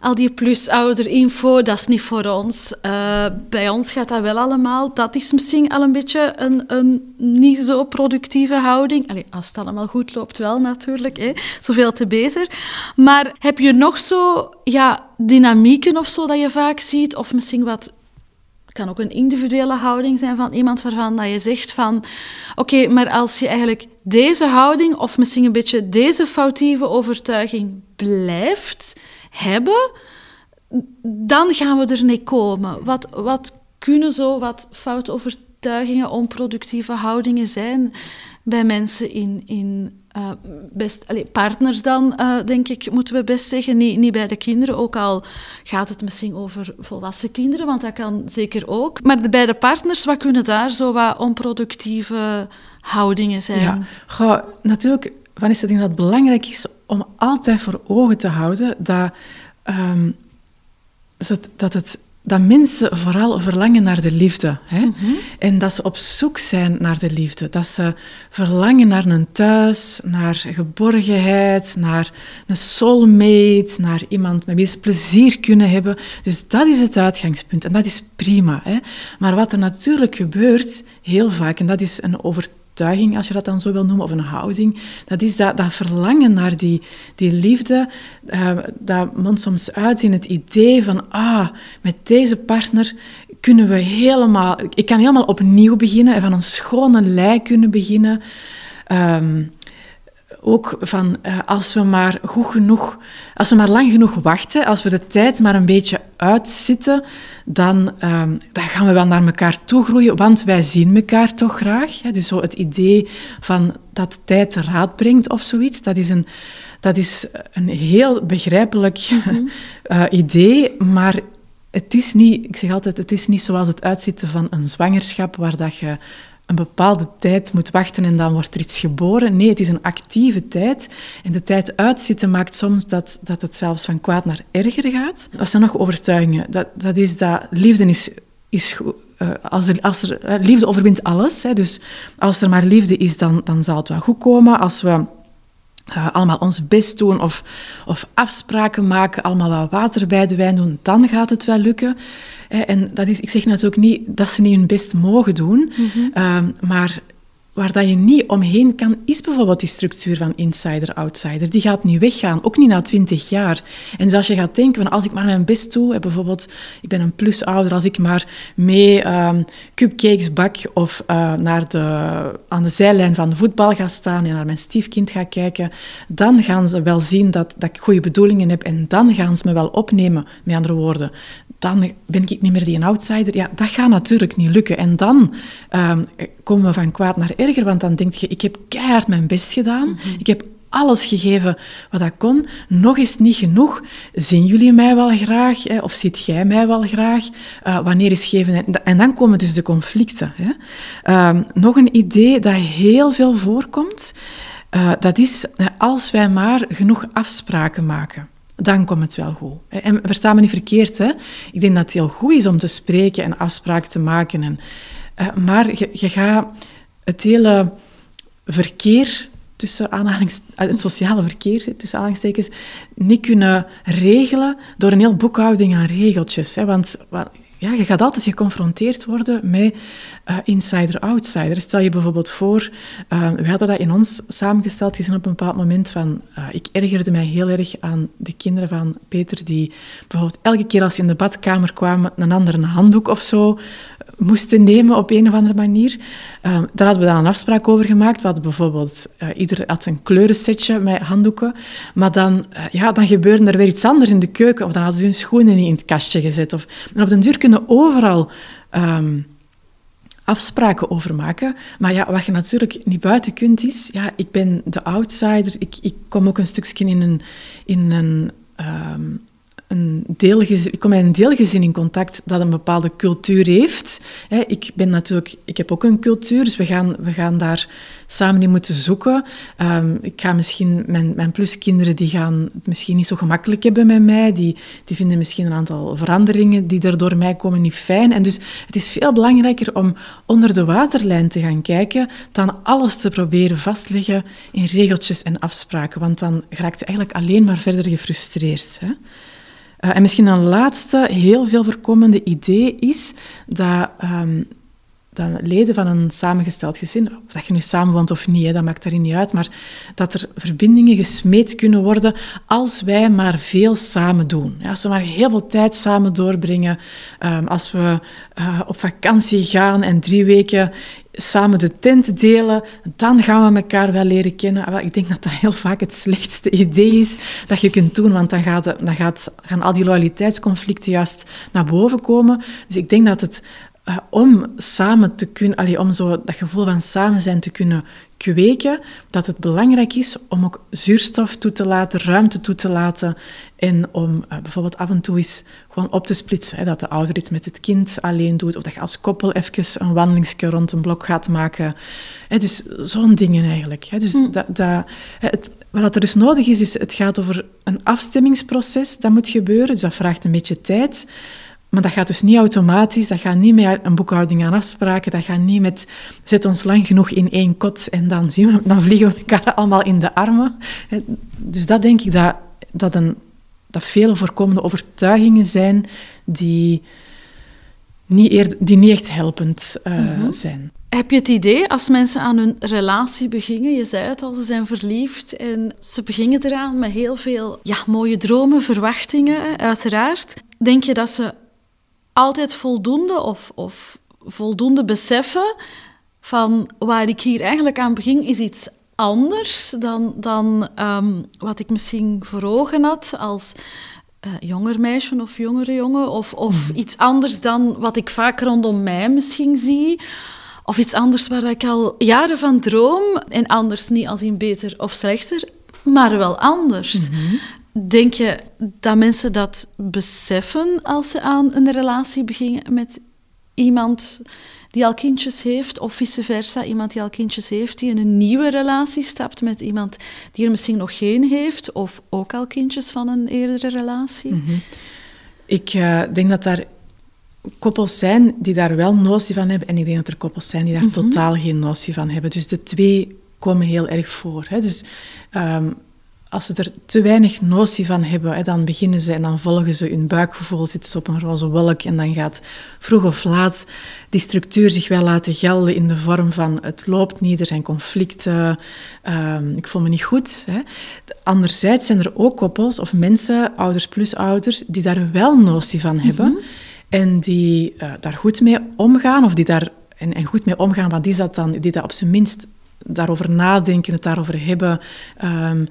al die plusouderinfo, dat is niet voor ons. Eh, bij ons gaat dat wel allemaal. Dat is misschien al een beetje een, een niet zo productieve houding. Allee, als het allemaal goed loopt wel natuurlijk, hè. zoveel te beter. Maar heb je nog zo ja, dynamieken of zo dat je vaak ziet? Of misschien wat kan ook een individuele houding zijn van iemand waarvan dat je zegt van... Oké, maar als je eigenlijk deze houding of misschien een beetje deze foutieve overtuiging blijft hebben, dan gaan we er niet komen. Wat, wat kunnen zo wat foute overtuigingen, onproductieve houdingen zijn bij mensen in... in eh, best, partners dan, eh, denk ik, moeten we best zeggen. Niet, niet bij de kinderen, ook al gaat het misschien over volwassen kinderen, want dat kan zeker ook. Maar bij de partners, wat kunnen daar zo wat onproductieve houdingen zijn? Ja, Goh, natuurlijk, Vanessa, ik denk dat het belangrijk is om altijd voor ogen te houden dat, ehm, dat, dat, het, dat mensen vooral verlangen naar de liefde. Hè? En dat ze op zoek zijn naar de liefde. Dat ze verlangen naar een thuis, naar geborgenheid, naar een soulmate, naar iemand met wie ze plezier kunnen hebben. Dus dat is het uitgangspunt en dat is prima. Hè? Maar wat er natuurlijk gebeurt, heel vaak, en dat is een overtuiging, als je dat dan zo wil noemen, of een houding, dat is dat, dat verlangen naar die, die liefde, eh, dat mondt soms uit in het idee van, ah, met deze partner kunnen we helemaal, ik kan helemaal opnieuw beginnen en van een schone lei kunnen beginnen. Ehm, ook van eh, als we maar goed genoeg, als we maar lang genoeg wachten, als we de tijd maar een beetje uitzitten, dan, ehm, dan gaan we wel naar elkaar toe groeien, want wij zien elkaar toch graag. Hè? Dus zo het idee van dat tijd raad brengt of zoiets, dat is een, dat is een heel begrijpelijk eh, idee, maar het is niet, ik zeg altijd, het is niet zoals het uitzitten van een zwangerschap, waar dat je een bepaalde tijd moet wachten en dan wordt er iets geboren. Nee, het is een actieve tijd. En de tijd uitzitten maakt soms dat, dat het zelfs van kwaad naar erger gaat. Wat zijn nog overtuigingen? Dat, dat is dat liefde is, is. Eh, als er, als er, eh, liefde overwint alles. Hè, dus als er maar liefde is, dan, dan zal het wel goed komen. Als we uh, allemaal ons best doen of, of afspraken maken, allemaal wat water bij de wijn doen, dan gaat het wel lukken. En dat is, ik zeg natuurlijk niet dat ze niet hun best mogen doen, mm -hmm. uh, maar waar dat je niet omheen kan, is bijvoorbeeld die structuur van insider-outsider. Die gaat niet weggaan, ook niet na twintig jaar. En dus als je gaat denken, van als ik maar mijn best doe, bijvoorbeeld, ik ben een plusouder, als ik maar mee um, cupcakes bak of uh, naar de, aan de zijlijn van de voetbal ga staan en naar mijn stiefkind ga kijken, dan gaan ze wel zien dat, dat ik goede bedoelingen heb en dan gaan ze me wel opnemen, met andere woorden dan ben ik niet meer die outsider. Ja, dat gaat natuurlijk niet lukken. En dan um, komen we van kwaad naar erger, want dan denk je, ik heb keihard mijn best gedaan. Mhm. Ik heb alles gegeven wat ik kon. Nog is niet genoeg. Zien jullie mij wel graag? Hè? Of ziet jij mij wel graag? Uh, wanneer is geven? En dan komen dus de conflicten. Hè? Uh, nog een idee dat heel veel voorkomt, uh, dat is als wij maar genoeg afspraken maken dan komt het wel goed. En versta me niet verkeerd, hè? ik denk dat het heel goed is om te spreken en afspraken te maken. En, maar je, je gaat het hele verkeer, tussen aanhalings, eh, het sociale verkeer, tussen aanhalingstekens, niet kunnen regelen door een heel boekhouding aan regeltjes. Hè? Want ja, je gaat altijd geconfronteerd worden met uh, insider-outsider. Stel je bijvoorbeeld voor, we hadden dat in ons samengesteld gezien op een bepaald moment van, ik ergerde mij heel erg aan de kinderen van Peter, die bijvoorbeeld elke keer als ze in de badkamer kwamen een andere handdoek of zo moesten nemen op een of andere manier. Uh, daar hadden we dan een afspraak over gemaakt. We bijvoorbeeld, uh, ieder had een kleurensetje met handdoeken. Maar dan, uh, ja, dan gebeurde er weer iets anders in de keuken. Of dan hadden ze hun schoenen niet in het kastje gezet. Of, op den duur kunnen overal um, afspraken over maken. Maar ja, wat je natuurlijk niet buiten kunt is... Ja, ik ben de outsider. Ik, ik kom ook een stukje in een... In een um, een deelgezin, ik kom met een deelgezin in contact dat een bepaalde cultuur heeft. Ik, ben natuurlijk, ik heb ook een cultuur, dus we gaan, we gaan daar samen in moeten zoeken. Ehm, ik ga misschien, mijn, mijn pluskinderen die gaan het misschien niet zo gemakkelijk hebben met mij. Die, die vinden misschien een aantal veranderingen die er door mij komen niet fijn. En dus het is veel belangrijker om onder de waterlijn te gaan kijken dan alles te proberen vastleggen in regeltjes en afspraken. Want dan raakt je eigenlijk alleen maar verder gefrustreerd. Hè? Uh, en misschien een laatste, heel veel voorkomende idee is dat, um, dat leden van een samengesteld gezin, of dat je nu samenwoont of niet, hè, dat maakt daarin niet uit, maar dat er verbindingen gesmeed kunnen worden als wij maar veel samen doen. Ja, als we maar heel veel tijd samen doorbrengen, um, als we uh, op vakantie gaan en drie weken samen de tent delen, dan gaan we elkaar wel leren kennen. Ik denk dat dat heel vaak het slechtste idee is dat je kunt doen, want dan, gaat, dan gaat, gaan al die loyaliteitsconflicten juist naar boven komen. Dus ik denk dat het uh, om samen te kunnen, allee, om zo dat gevoel van samen zijn te kunnen kweken, dat het belangrijk is om ook zuurstof toe te laten, ruimte toe te laten en om uh, bijvoorbeeld af en toe eens gewoon op te splitsen. Hè, dat de ouder het met het kind alleen doet of dat je als koppel even een wandelingsje rond een blok gaat maken. Hè, dus zo'n dingen eigenlijk. Hè, dus dat, dat, het, wat er dus nodig is, is het gaat over een afstemmingsproces dat moet gebeuren. Dus dat vraagt een beetje tijd. Maar dat gaat dus niet automatisch, dat gaat niet met een boekhouding aan afspraken, dat gaat niet met zet ons lang genoeg in één kot en dan, zien we, dan vliegen we elkaar allemaal in de armen. Dus dat denk ik dat, dat, een, dat vele voorkomende overtuigingen zijn die niet, eer, die niet echt helpend uh, zijn. Heb je het idee, als mensen aan hun relatie beginnen, je zei het al, ze zijn verliefd en ze beginnen eraan met heel veel ja, mooie dromen, verwachtingen, uiteraard. Denk je dat ze altijd voldoende of, of voldoende beseffen van waar ik hier eigenlijk aan begin is iets anders dan, dan um, wat ik misschien voor ogen had als uh, jonger meisje of jongere jongen. Of, of mhm. iets anders dan wat ik vaak rondom mij misschien zie. Of iets anders waar ik al jaren van droom. En anders niet als in beter of slechter, maar wel anders. Mhm. Denk je dat mensen dat beseffen als ze aan een relatie beginnen met iemand die al kindjes heeft, of vice versa, iemand die al kindjes heeft, die in een nieuwe relatie stapt met iemand die er misschien nog geen heeft, of ook al kindjes van een eerdere relatie? Mhm. Ik uh, denk dat daar koppels zijn die daar wel notie van hebben, en ik denk dat er koppels zijn die daar mhm. totaal geen notie van hebben. Dus de twee komen heel erg voor. Hè. Dus um, als ze er te weinig notie van hebben, hè, dan beginnen ze en dan volgen ze hun buikgevoel, zitten ze op een roze wolk en dan gaat vroeg of laat die structuur zich wel laten gelden in de vorm van het loopt niet, er zijn conflicten, ehm, ik voel me niet goed. Hè. Anderzijds zijn er ook koppels of mensen, ouders plus ouders, die daar wel notie van hebben mhm. en die uh, daar goed mee omgaan of die daar en, en, goed mee omgaan, wat is dat dan? Die dat op zijn minst daarover nadenken, het daarover hebben, um,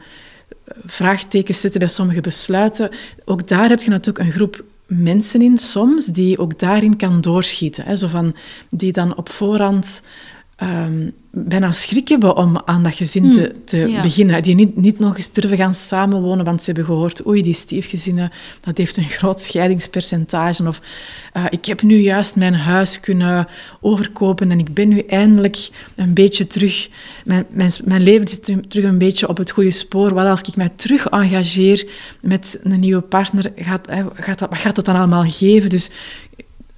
vraagtekens zetten bij sommige besluiten. Ook daar heb je natuurlijk een groep mensen in soms die ook daarin kan doorschieten. Hè? Zo van, die dan op voorhand um, bijna schrik hebben om aan dat gezin te, hmm, te beginnen. Die niet, niet nog eens durven gaan samenwonen, want ze hebben gehoord, oei, die stiefgezinnen, dat heeft een groot scheidingspercentage. Of uh, ik heb nu juist mijn huis kunnen overkopen en ik ben nu eindelijk een beetje terug, mijn, mijn, mijn leven is terug een beetje op het goede spoor. Wat als ik mij terug engageer met een nieuwe partner, gaat, gaat dat, wat gaat dat dan allemaal geven? Dus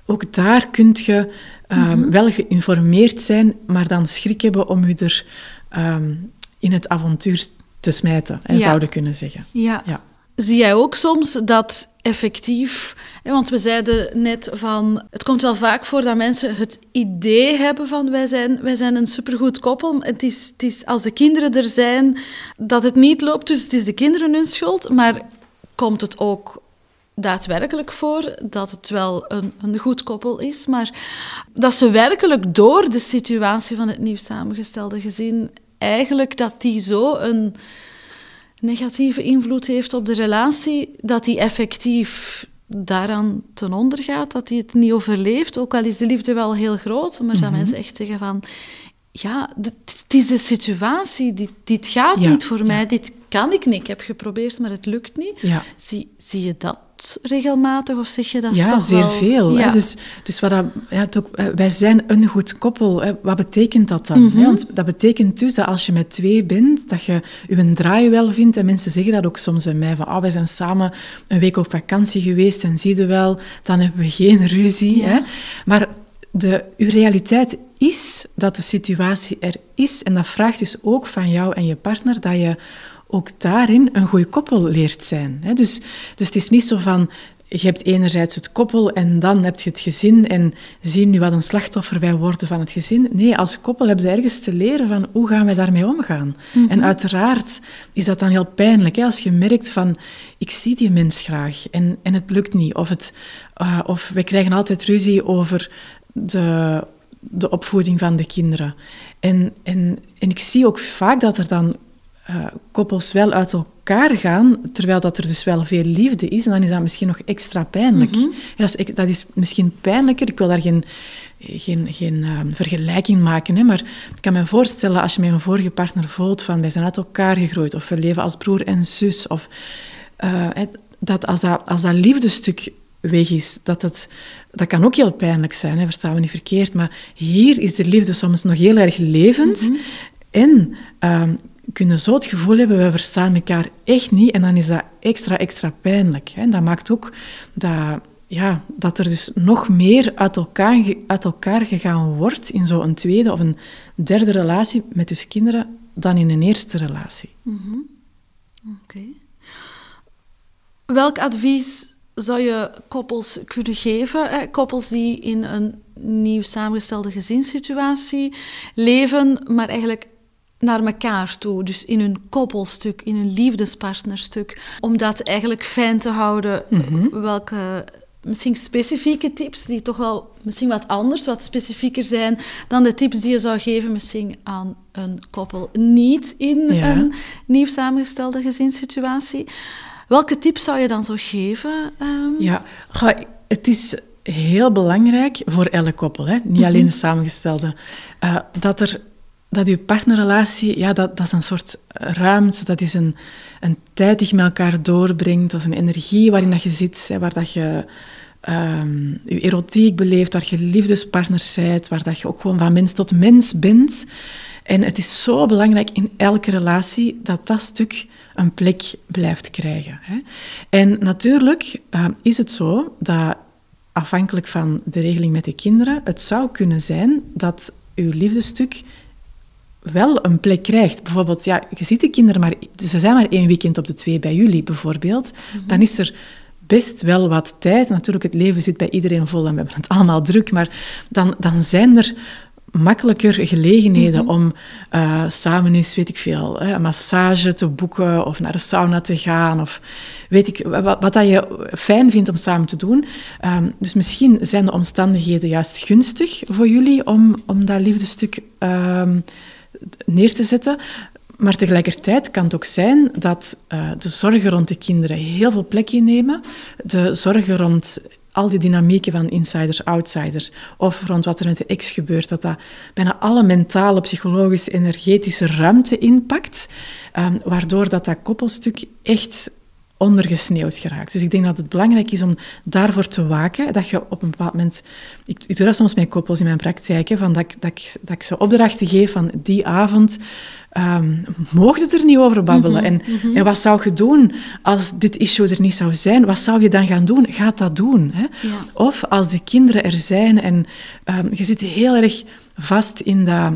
ook daar kun je um, wel geïnformeerd zijn, maar dan schrik hebben om je er ehm, in het avontuur te smijten, hè, zouden kunnen zeggen. Ja. ja. Zie jij ook soms dat effectief, want we zeiden net van, het komt wel vaak voor dat mensen het idee hebben van wij zijn, wij zijn een supergoed koppel. Het is, het is als de kinderen er zijn dat het niet loopt, dus het is de kinderen hun schuld, maar komt het ook daadwerkelijk voor dat het wel een, een goed koppel is, maar dat ze werkelijk door de situatie van het nieuw samengestelde gezin eigenlijk dat die zo een negatieve invloed heeft op de relatie, dat die effectief daaraan ten onder gaat, dat hij het niet overleeft, ook al is de liefde wel heel groot, maar dat mhm. mensen echt zeggen van ja, het is de situatie, dit, dit gaat niet voor mij, dit kan ik niet. Ik heb geprobeerd, maar het lukt niet. Zie, zie je dat regelmatig of zeg je dat ja, toch zeer veel. Hè? Dus, dus wat dat, ja, ook, eh, wij zijn een goed koppel. Hè? Wat betekent dat dan? Mhm. Want dat betekent dus dat als je met twee bent, dat je je draai wel vindt. En mensen zeggen dat ook soms bij mij, van oh, wij zijn samen een week op vakantie geweest en zie je wel, dan hebben we geen ruzie. Hè? Maar de, uw realiteit is dat de situatie er is. En dat vraagt dus ook van jou en je partner dat je ook daarin een goede koppel leert zijn. Dus, dus het is niet zo van, je hebt enerzijds het koppel en dan heb je het gezin en zien nu wat een slachtoffer wij worden van het gezin. Nee, als koppel heb je ergens te leren van hoe gaan wij daarmee omgaan. Mhm. En uiteraard is dat dan heel pijnlijk hè, als je merkt van ik zie die mens graag en, en het lukt niet. Of, het, uh, of we krijgen altijd ruzie over de, de opvoeding van de kinderen. En, en, en ik zie ook vaak dat er dan uh, koppels wel uit elkaar gaan, terwijl dat er dus wel veel liefde is, en dan is dat misschien nog extra pijnlijk. Mhm. dat, is, dat, is, misschien pijnlijker, ik wil daar geen, geen, geen uh, vergelijking maken, hè, maar ik kan me voorstellen als je met een vorige partner voelt van wij zijn uit elkaar gegroeid, of we leven als broer en zus, of uh, dat als dat, als dat liefdestuk weg is, dat het, dat kan ook heel pijnlijk zijn, hè, verstaan we niet verkeerd, maar hier is de liefde soms nog heel erg levend, mhm. en um, kunnen zo het gevoel hebben, we verstaan elkaar echt niet. En dan is dat extra, extra pijnlijk. Hè. Dat maakt ook dat, ja, dat er dus nog meer uit elkaar, uit elkaar gegaan wordt in zo'n tweede of een derde relatie met dus kinderen dan in een eerste relatie. Mhm. Oké. Welk advies zou je koppels kunnen geven? Koppels die in een nieuw samengestelde gezinssituatie leven, maar eigenlijk naar elkaar toe. Dus in een koppelstuk, in een liefdespartnerstuk. Om dat eigenlijk fijn te houden. Mhm. Welke misschien specifieke tips die toch wel misschien wat anders, wat specifieker zijn dan de tips die je zou geven misschien aan een koppel niet in een nieuw samengestelde gezinssituatie. Welke tips zou je dan zo geven? Um... Ja, het is heel belangrijk voor elk koppel, hè? niet alleen mhm. de samengestelde, uh, dat er dat je partnerrelatie, ja, dat, dat is een soort ruimte, dat is een, een tijd die met elkaar doorbrengt, dat is een energie waarin dat je zit, hè, waar dat je um, je erotiek beleeft, waar je liefdespartners bent, waar dat je ook gewoon van mens tot mens bent. En het is zo belangrijk in elke relatie dat dat stuk een plek blijft krijgen. Hè. En natuurlijk uh, is het zo dat afhankelijk van de regeling met de kinderen, het zou kunnen zijn dat uw liefdestuk wel een plek krijgt. Bijvoorbeeld, ja, je ziet de kinderen maar... Ze zijn maar één weekend op de twee bij jullie, bijvoorbeeld. Mhm. Dan is er best wel wat tijd. Natuurlijk, het leven zit bij iedereen vol en we hebben het allemaal druk. Maar dan, dan zijn er makkelijker gelegenheden mhm. om uh, samen eens, weet ik veel, een massage te boeken of naar de sauna te gaan of weet ik wat, wat dat je fijn vindt om samen te doen. Ehm, dus misschien zijn de omstandigheden juist gunstig voor jullie om, om dat liefdestuk um, neer te zetten. Maar tegelijkertijd kan het ook zijn dat uh, de zorgen rond de kinderen heel veel plek innemen. De zorgen rond al die dynamieken van insiders, outsiders, of rond wat er met de ex gebeurt, dat dat bijna alle mentale, psychologische, energetische ruimte inpakt, um, waardoor dat, dat koppelstuk echt ondergesneeuwd geraakt. Dus ik denk dat het belangrijk is om daarvoor te waken, dat je op een bepaald moment... Ik, ik doe dat soms met koppels in mijn praktijk, van dat, dat, ik, dat ik ze opdrachten geef van die avond um, mocht het er niet over babbelen. Mhm, en, mhm. en wat zou je doen als dit issue er niet zou zijn? Wat zou je dan gaan doen? Ga dat doen. Hè? Of als de kinderen er zijn en um, je zit heel erg vast in dat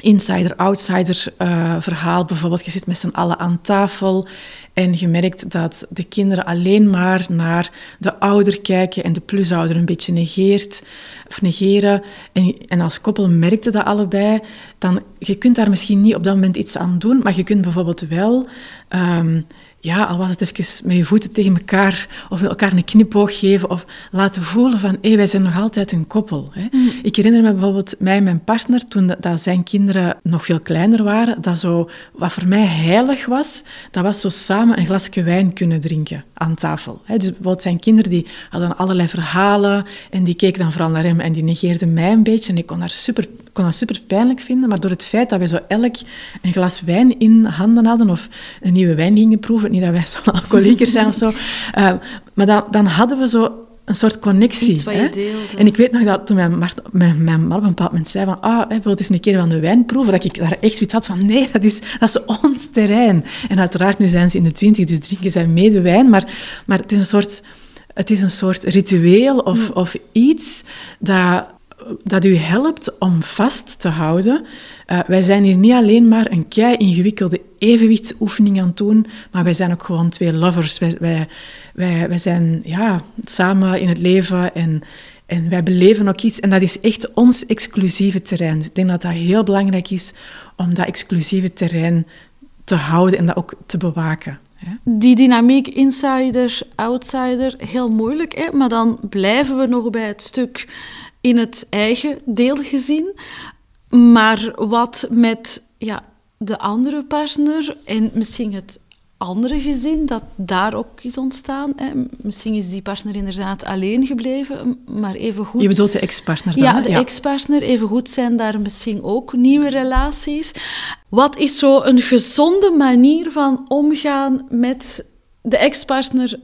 insider-outsider uh, verhaal. Bijvoorbeeld, je zit met z'n allen aan tafel en je merkt dat de kinderen alleen maar naar de ouder kijken en de plusouder een beetje negeert of negeren. En, en als koppel merkte dat allebei, dan je kunt daar misschien niet op dat moment iets aan doen, maar je kunt bijvoorbeeld wel um, ja, al was het even met je voeten tegen elkaar, of elkaar een knipoog geven, of laten voelen van, hé, wij zijn nog altijd een koppel. Hè. Mm. Ik herinner me bijvoorbeeld mij en mijn partner, toen dat zijn kinderen nog veel kleiner waren, dat zo, wat voor mij heilig was, dat was zo samen een glasje wijn kunnen drinken aan tafel. Hè. Dus bijvoorbeeld zijn kinderen, die hadden allerlei verhalen, en die keken dan vooral naar hem, en die negeerden mij een beetje, en ik kon daar super kon dat super pijnlijk vinden, maar door het feit dat wij zo elk een glas wijn in handen hadden of een nieuwe wijn gingen proeven, niet dat wij zo'n alcoholieker zijn of zo, uh, maar dan, dan hadden we zo een soort connectie. Deelde. En ik weet nog dat toen mijn, mijn, mijn man op een bepaald moment zei van ah, wil eens een keer van de wijn proeven, dat ik daar echt zoiets had van nee, dat is, dat is ons terrein. En uiteraard, nu zijn ze in de twintig, dus drinken zij mede wijn, maar, maar het is een soort... Het is een soort ritueel of, mm. of iets dat, dat u helpt om vast te houden. Uh, wij zijn hier niet alleen maar een kei ingewikkelde evenwichtsoefening aan het doen, maar wij zijn ook gewoon twee lovers. Wij, wij, wij, zijn ja, samen in het leven en, en wij beleven ook iets. En dat is echt ons exclusieve terrein. Dus ik denk dat dat heel belangrijk is om dat exclusieve terrein te houden en dat ook te bewaken. Die dynamiek insider, outsider, heel moeilijk, hè? maar dan blijven we nog bij het stuk in het eigen deel gezien. Maar wat met ja, de andere partner en misschien het andere gezin dat daar ook is ontstaan. Hè. Misschien is die partner inderdaad alleen gebleven, maar even goed... Je bedoelt de ex-partner dan? Ja, de ex-partner. Even goed zijn daar misschien ook nieuwe relaties. Wat is zo een gezonde manier van omgaan met de ex-partner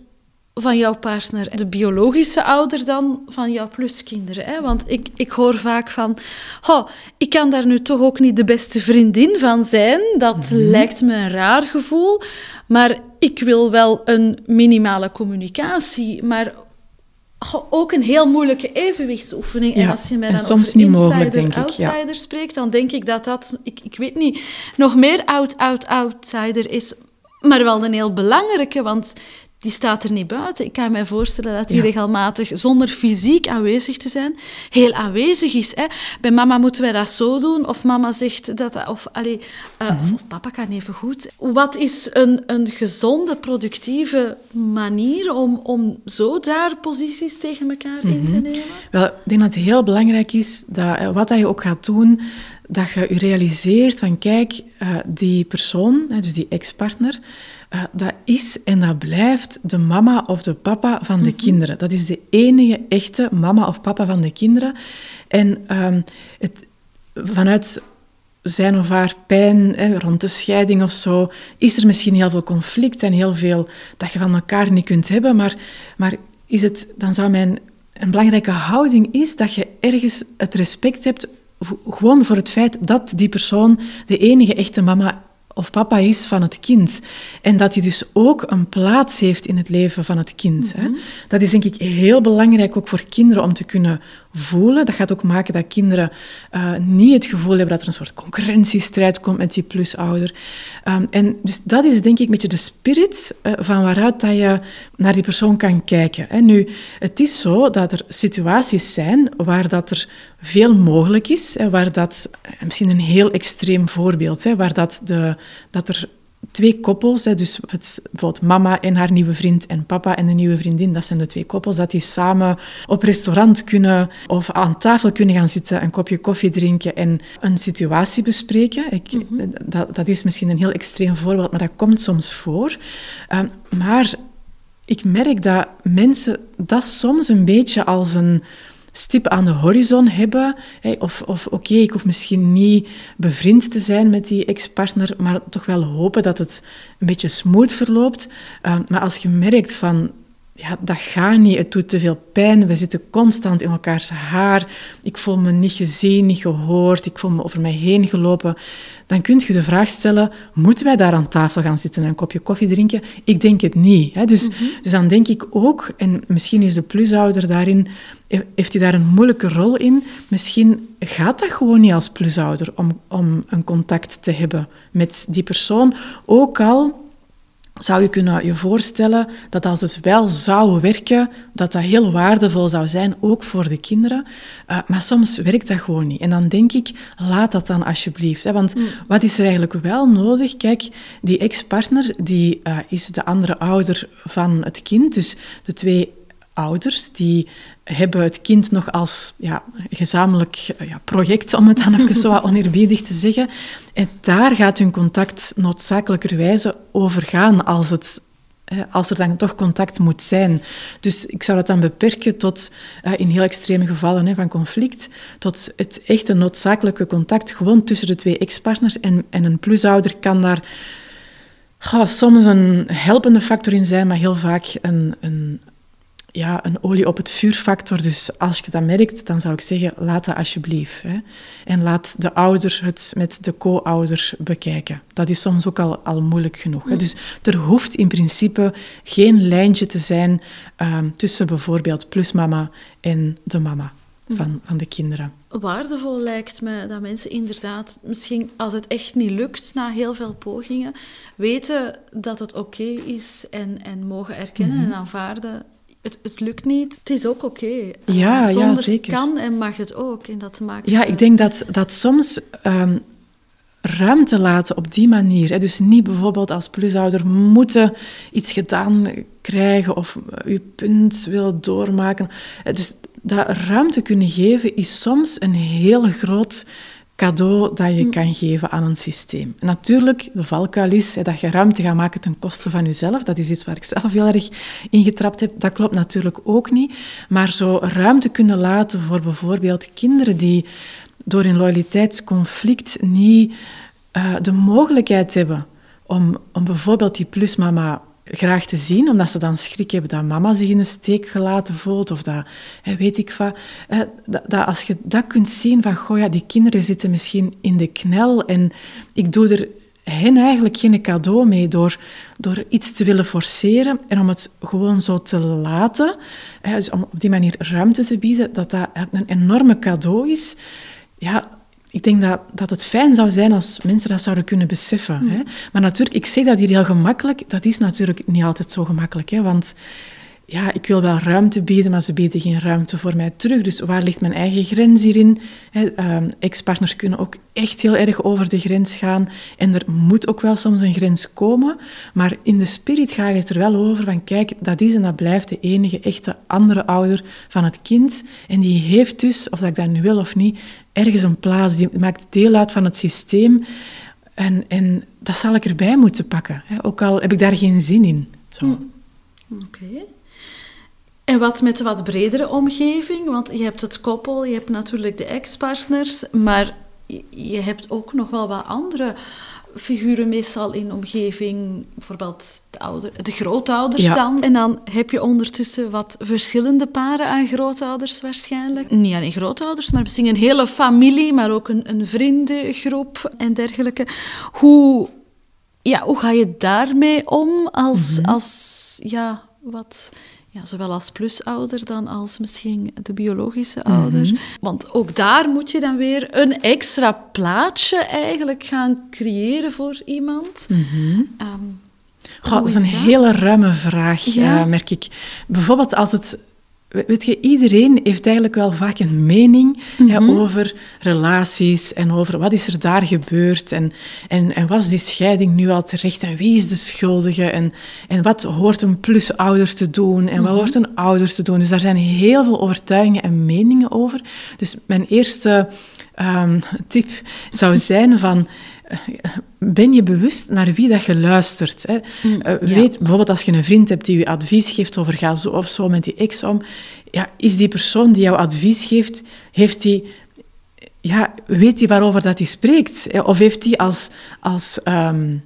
van jouw partner, de biologische ouder dan van jouw pluskinderen. Hè? Want ik, ik hoor vaak van, oh, ik kan daar nu toch ook niet de beste vriendin van zijn. Dat mhm. lijkt me een raar gevoel. Maar ik wil wel een minimale communicatie. Maar ook een heel moeilijke evenwichtsoefening. en als je mij dan soms over niet mogelijk, denk outsider ik, spreekt, dan denk ik dat dat, ik, ik weet niet, nog meer out-out-outsider is. Maar wel een heel belangrijke, want die staat er niet buiten. Ik kan me voorstellen dat die regelmatig, zonder fysiek aanwezig te zijn, heel aanwezig is. Hè. Bij mama moeten wij dat zo doen, of mama zegt dat, of, allee, uh, of, of, papa kan even goed. Wat is een, een gezonde, productieve manier om, om zo daar posities tegen elkaar in te mhm. nemen? Wel, ik denk dat het heel belangrijk is dat eh, wat dat je ook gaat doen, dat je je realiseert van kijk, uh, die persoon, dus die ex-partner, uh, dat is en dat blijft de mama of de papa van de mhm. kinderen. Dat is de enige echte mama of papa van de kinderen. En uh, het, vanuit zijn of haar pijn hè, rond de scheiding of zo, is er misschien heel veel conflict en heel veel dat je van elkaar niet kunt hebben. Maar, maar is het, dan zou mijn een belangrijke houding is dat je ergens het respect hebt gewoon voor het feit dat die persoon de enige echte mama of papa is van het kind. En dat hij dus ook een plaats heeft in het leven van het kind. hè. Mhm. Dat is denk ik heel belangrijk ook voor kinderen om te kunnen voelen. Dat gaat ook maken dat kinderen uh, niet het gevoel hebben dat er een soort concurrentiestrijd komt met die plusouder. Um, en dus dat is denk ik een beetje de spirit uh, van waaruit dat je naar die persoon kan kijken. Hè. Nu, het is zo dat er situaties zijn waar dat er veel mogelijk is, hè, waar dat, misschien een heel extreem voorbeeld, hè, waar dat, de, dat er twee koppels, hè, dus het, bijvoorbeeld mama en haar nieuwe vriend en papa en de nieuwe vriendin, dat zijn de twee koppels, dat die samen op restaurant kunnen of aan tafel kunnen gaan zitten, een kopje koffie drinken en een situatie bespreken. Ik, mhm. dat, dat is misschien een heel extreem voorbeeld, maar dat komt soms voor. Uh, maar ik merk dat mensen dat soms een beetje als een stip aan de horizon hebben. Of, of oké, ik hoef misschien niet bevriend te zijn met die ex-partner, maar toch wel hopen dat het een beetje smooth verloopt. Uh, maar als je merkt van ja, dat gaat niet, het doet te veel pijn, we zitten constant in elkaars haar, ik voel me niet gezien, niet gehoord, ik voel me over mij heen gelopen, dan kun je de vraag stellen, moeten wij daar aan tafel gaan zitten en een kopje koffie drinken? Ik denk het niet. Hè? Dus, mhm. dus dan denk ik ook, en misschien is de plusouder daarin, heeft hij daar een moeilijke rol in, misschien gaat dat gewoon niet als plusouder om, om een contact te hebben met die persoon, ook al zou je kunnen je voorstellen dat als het wel zou werken, dat dat heel waardevol zou zijn, ook voor de kinderen. Uh, maar soms werkt dat gewoon niet. En dan denk ik, laat dat dan alsjeblieft. Hè? Want mm. wat is er eigenlijk wel nodig? Kijk, die ex-partner die, uh, is de andere ouder van het kind. Dus de twee ouders die hebben het kind nog als ja, gezamenlijk eh, ja, project, om het dan even zo oneerbiedig te zeggen. En daar gaat hun contact noodzakelijkerwijze over gaan als, het, als er dan toch contact moet zijn. Dus ik zou dat dan beperken tot, uh, in heel extreme gevallen van conflict, tot het echte noodzakelijke contact gewoon tussen de twee ex-partners. En, en een plusouder kan daar soms een helpende factor in zijn, maar heel vaak een, een ja, een olie op het vuurfactor. Dus als je dat merkt, dan zou ik zeggen, laat dat alsjeblieft. Hè. En laat de ouder het met de co-ouder bekijken. Dat is soms ook al, al moeilijk genoeg. Hè. Mm. Dus er hoeft in principe geen lijntje te zijn ehm, tussen bijvoorbeeld plusmama en de mama mm. van, van de kinderen. Waardevol lijkt me dat mensen inderdaad, misschien als het echt niet lukt na heel veel pogingen, weten dat het oké is en, en mogen erkennen mhm. en aanvaarden het, het lukt niet. Het is ook oké. Ja, ja, zeker. kan en mag het ook. En dat maakt ja, ik denk dat, dat soms um, ruimte laten op die manier. Hè, dus niet bijvoorbeeld als plusouder moeten iets gedaan krijgen of je punt willen doormaken. Dus dat ruimte kunnen geven is soms een heel groot cadeau dat je hm. kan geven aan een systeem. Natuurlijk, de valkuil is dat je ruimte gaat maken ten koste van jezelf. Dat is iets waar ik zelf heel erg in getrapt heb. Dat klopt natuurlijk ook niet. Maar zo ruimte kunnen laten voor bijvoorbeeld kinderen die door een loyaliteitsconflict niet uh, de mogelijkheid hebben om, om bijvoorbeeld die plusmama graag te zien, omdat ze dan schrik hebben dat mama zich in de steek gelaten voelt, of dat, weet ik wat. Dat, dat, als je dat kunt zien van, goh ja, die kinderen zitten misschien in de knel en ik doe er hen eigenlijk geen cadeau mee door, door iets te willen forceren en om het gewoon zo te laten, dus om op die manier ruimte te bieden, dat dat een enorme cadeau is. Ja, ik denk dat, dat het fijn zou zijn als mensen dat zouden kunnen beseffen. Hè? Mm. Maar natuurlijk, ik zeg dat hier heel gemakkelijk. Dat is natuurlijk niet altijd zo gemakkelijk. Hè? Want ja, ik wil wel ruimte bieden, maar ze bieden geen ruimte voor mij terug. Dus waar ligt mijn eigen grens hierin? Ehm, ex-partners kunnen ook echt heel erg over de grens gaan. En er moet ook wel soms een grens komen. Maar in de spirit ga je het er wel over van, kijk, dat is en dat blijft de enige echte andere ouder van het kind. En die heeft dus, of dat ik dat nu wil of niet, ergens een plaats. Die maakt deel uit van het systeem. En, en dat zal ik erbij moeten pakken. Ook al heb ik daar geen zin in. Zo. Hm. Oké. En wat met de wat bredere omgeving? Want je hebt het koppel, je hebt natuurlijk de ex-partners, maar je hebt ook nog wel wat andere figuren meestal in omgeving, bijvoorbeeld de, ouder, de grootouders dan. En dan heb je ondertussen wat verschillende paren aan grootouders waarschijnlijk. Niet alleen grootouders, maar misschien een hele familie, maar ook een, een vriendengroep en dergelijke. Hoe, ja, hoe ga je daarmee om als, mhm. als ja, wat ja, zowel als plusouder dan als misschien de biologische ouder. Mhm. Want ook daar moet je dan weer een extra plaatje eigenlijk gaan creëren voor iemand. Ehm, Goh, dat is een dat? hele ruime vraag, Ja. eh, merk ik. Bijvoorbeeld als het... Weet je, iedereen heeft eigenlijk wel vaak een mening hè, Mhm. over relaties en over wat is er daar gebeurd en, en, en was die scheiding nu al terecht en wie is de schuldige en, en wat hoort een plusouder te doen en Mhm. wat hoort een ouder te doen. Dus daar zijn heel veel overtuigingen en meningen over. Dus mijn eerste ehm, tip zou zijn van... eh, Ben je bewust naar wie dat je luistert? Hè? Eh, ja. Weet bijvoorbeeld als je een vriend hebt die je advies geeft over ga zo of zo met die ex om, ja, is die persoon die jou advies geeft, heeft die, ja, weet hij waarover dat hij spreekt? hè? Of heeft hij als, als ehm,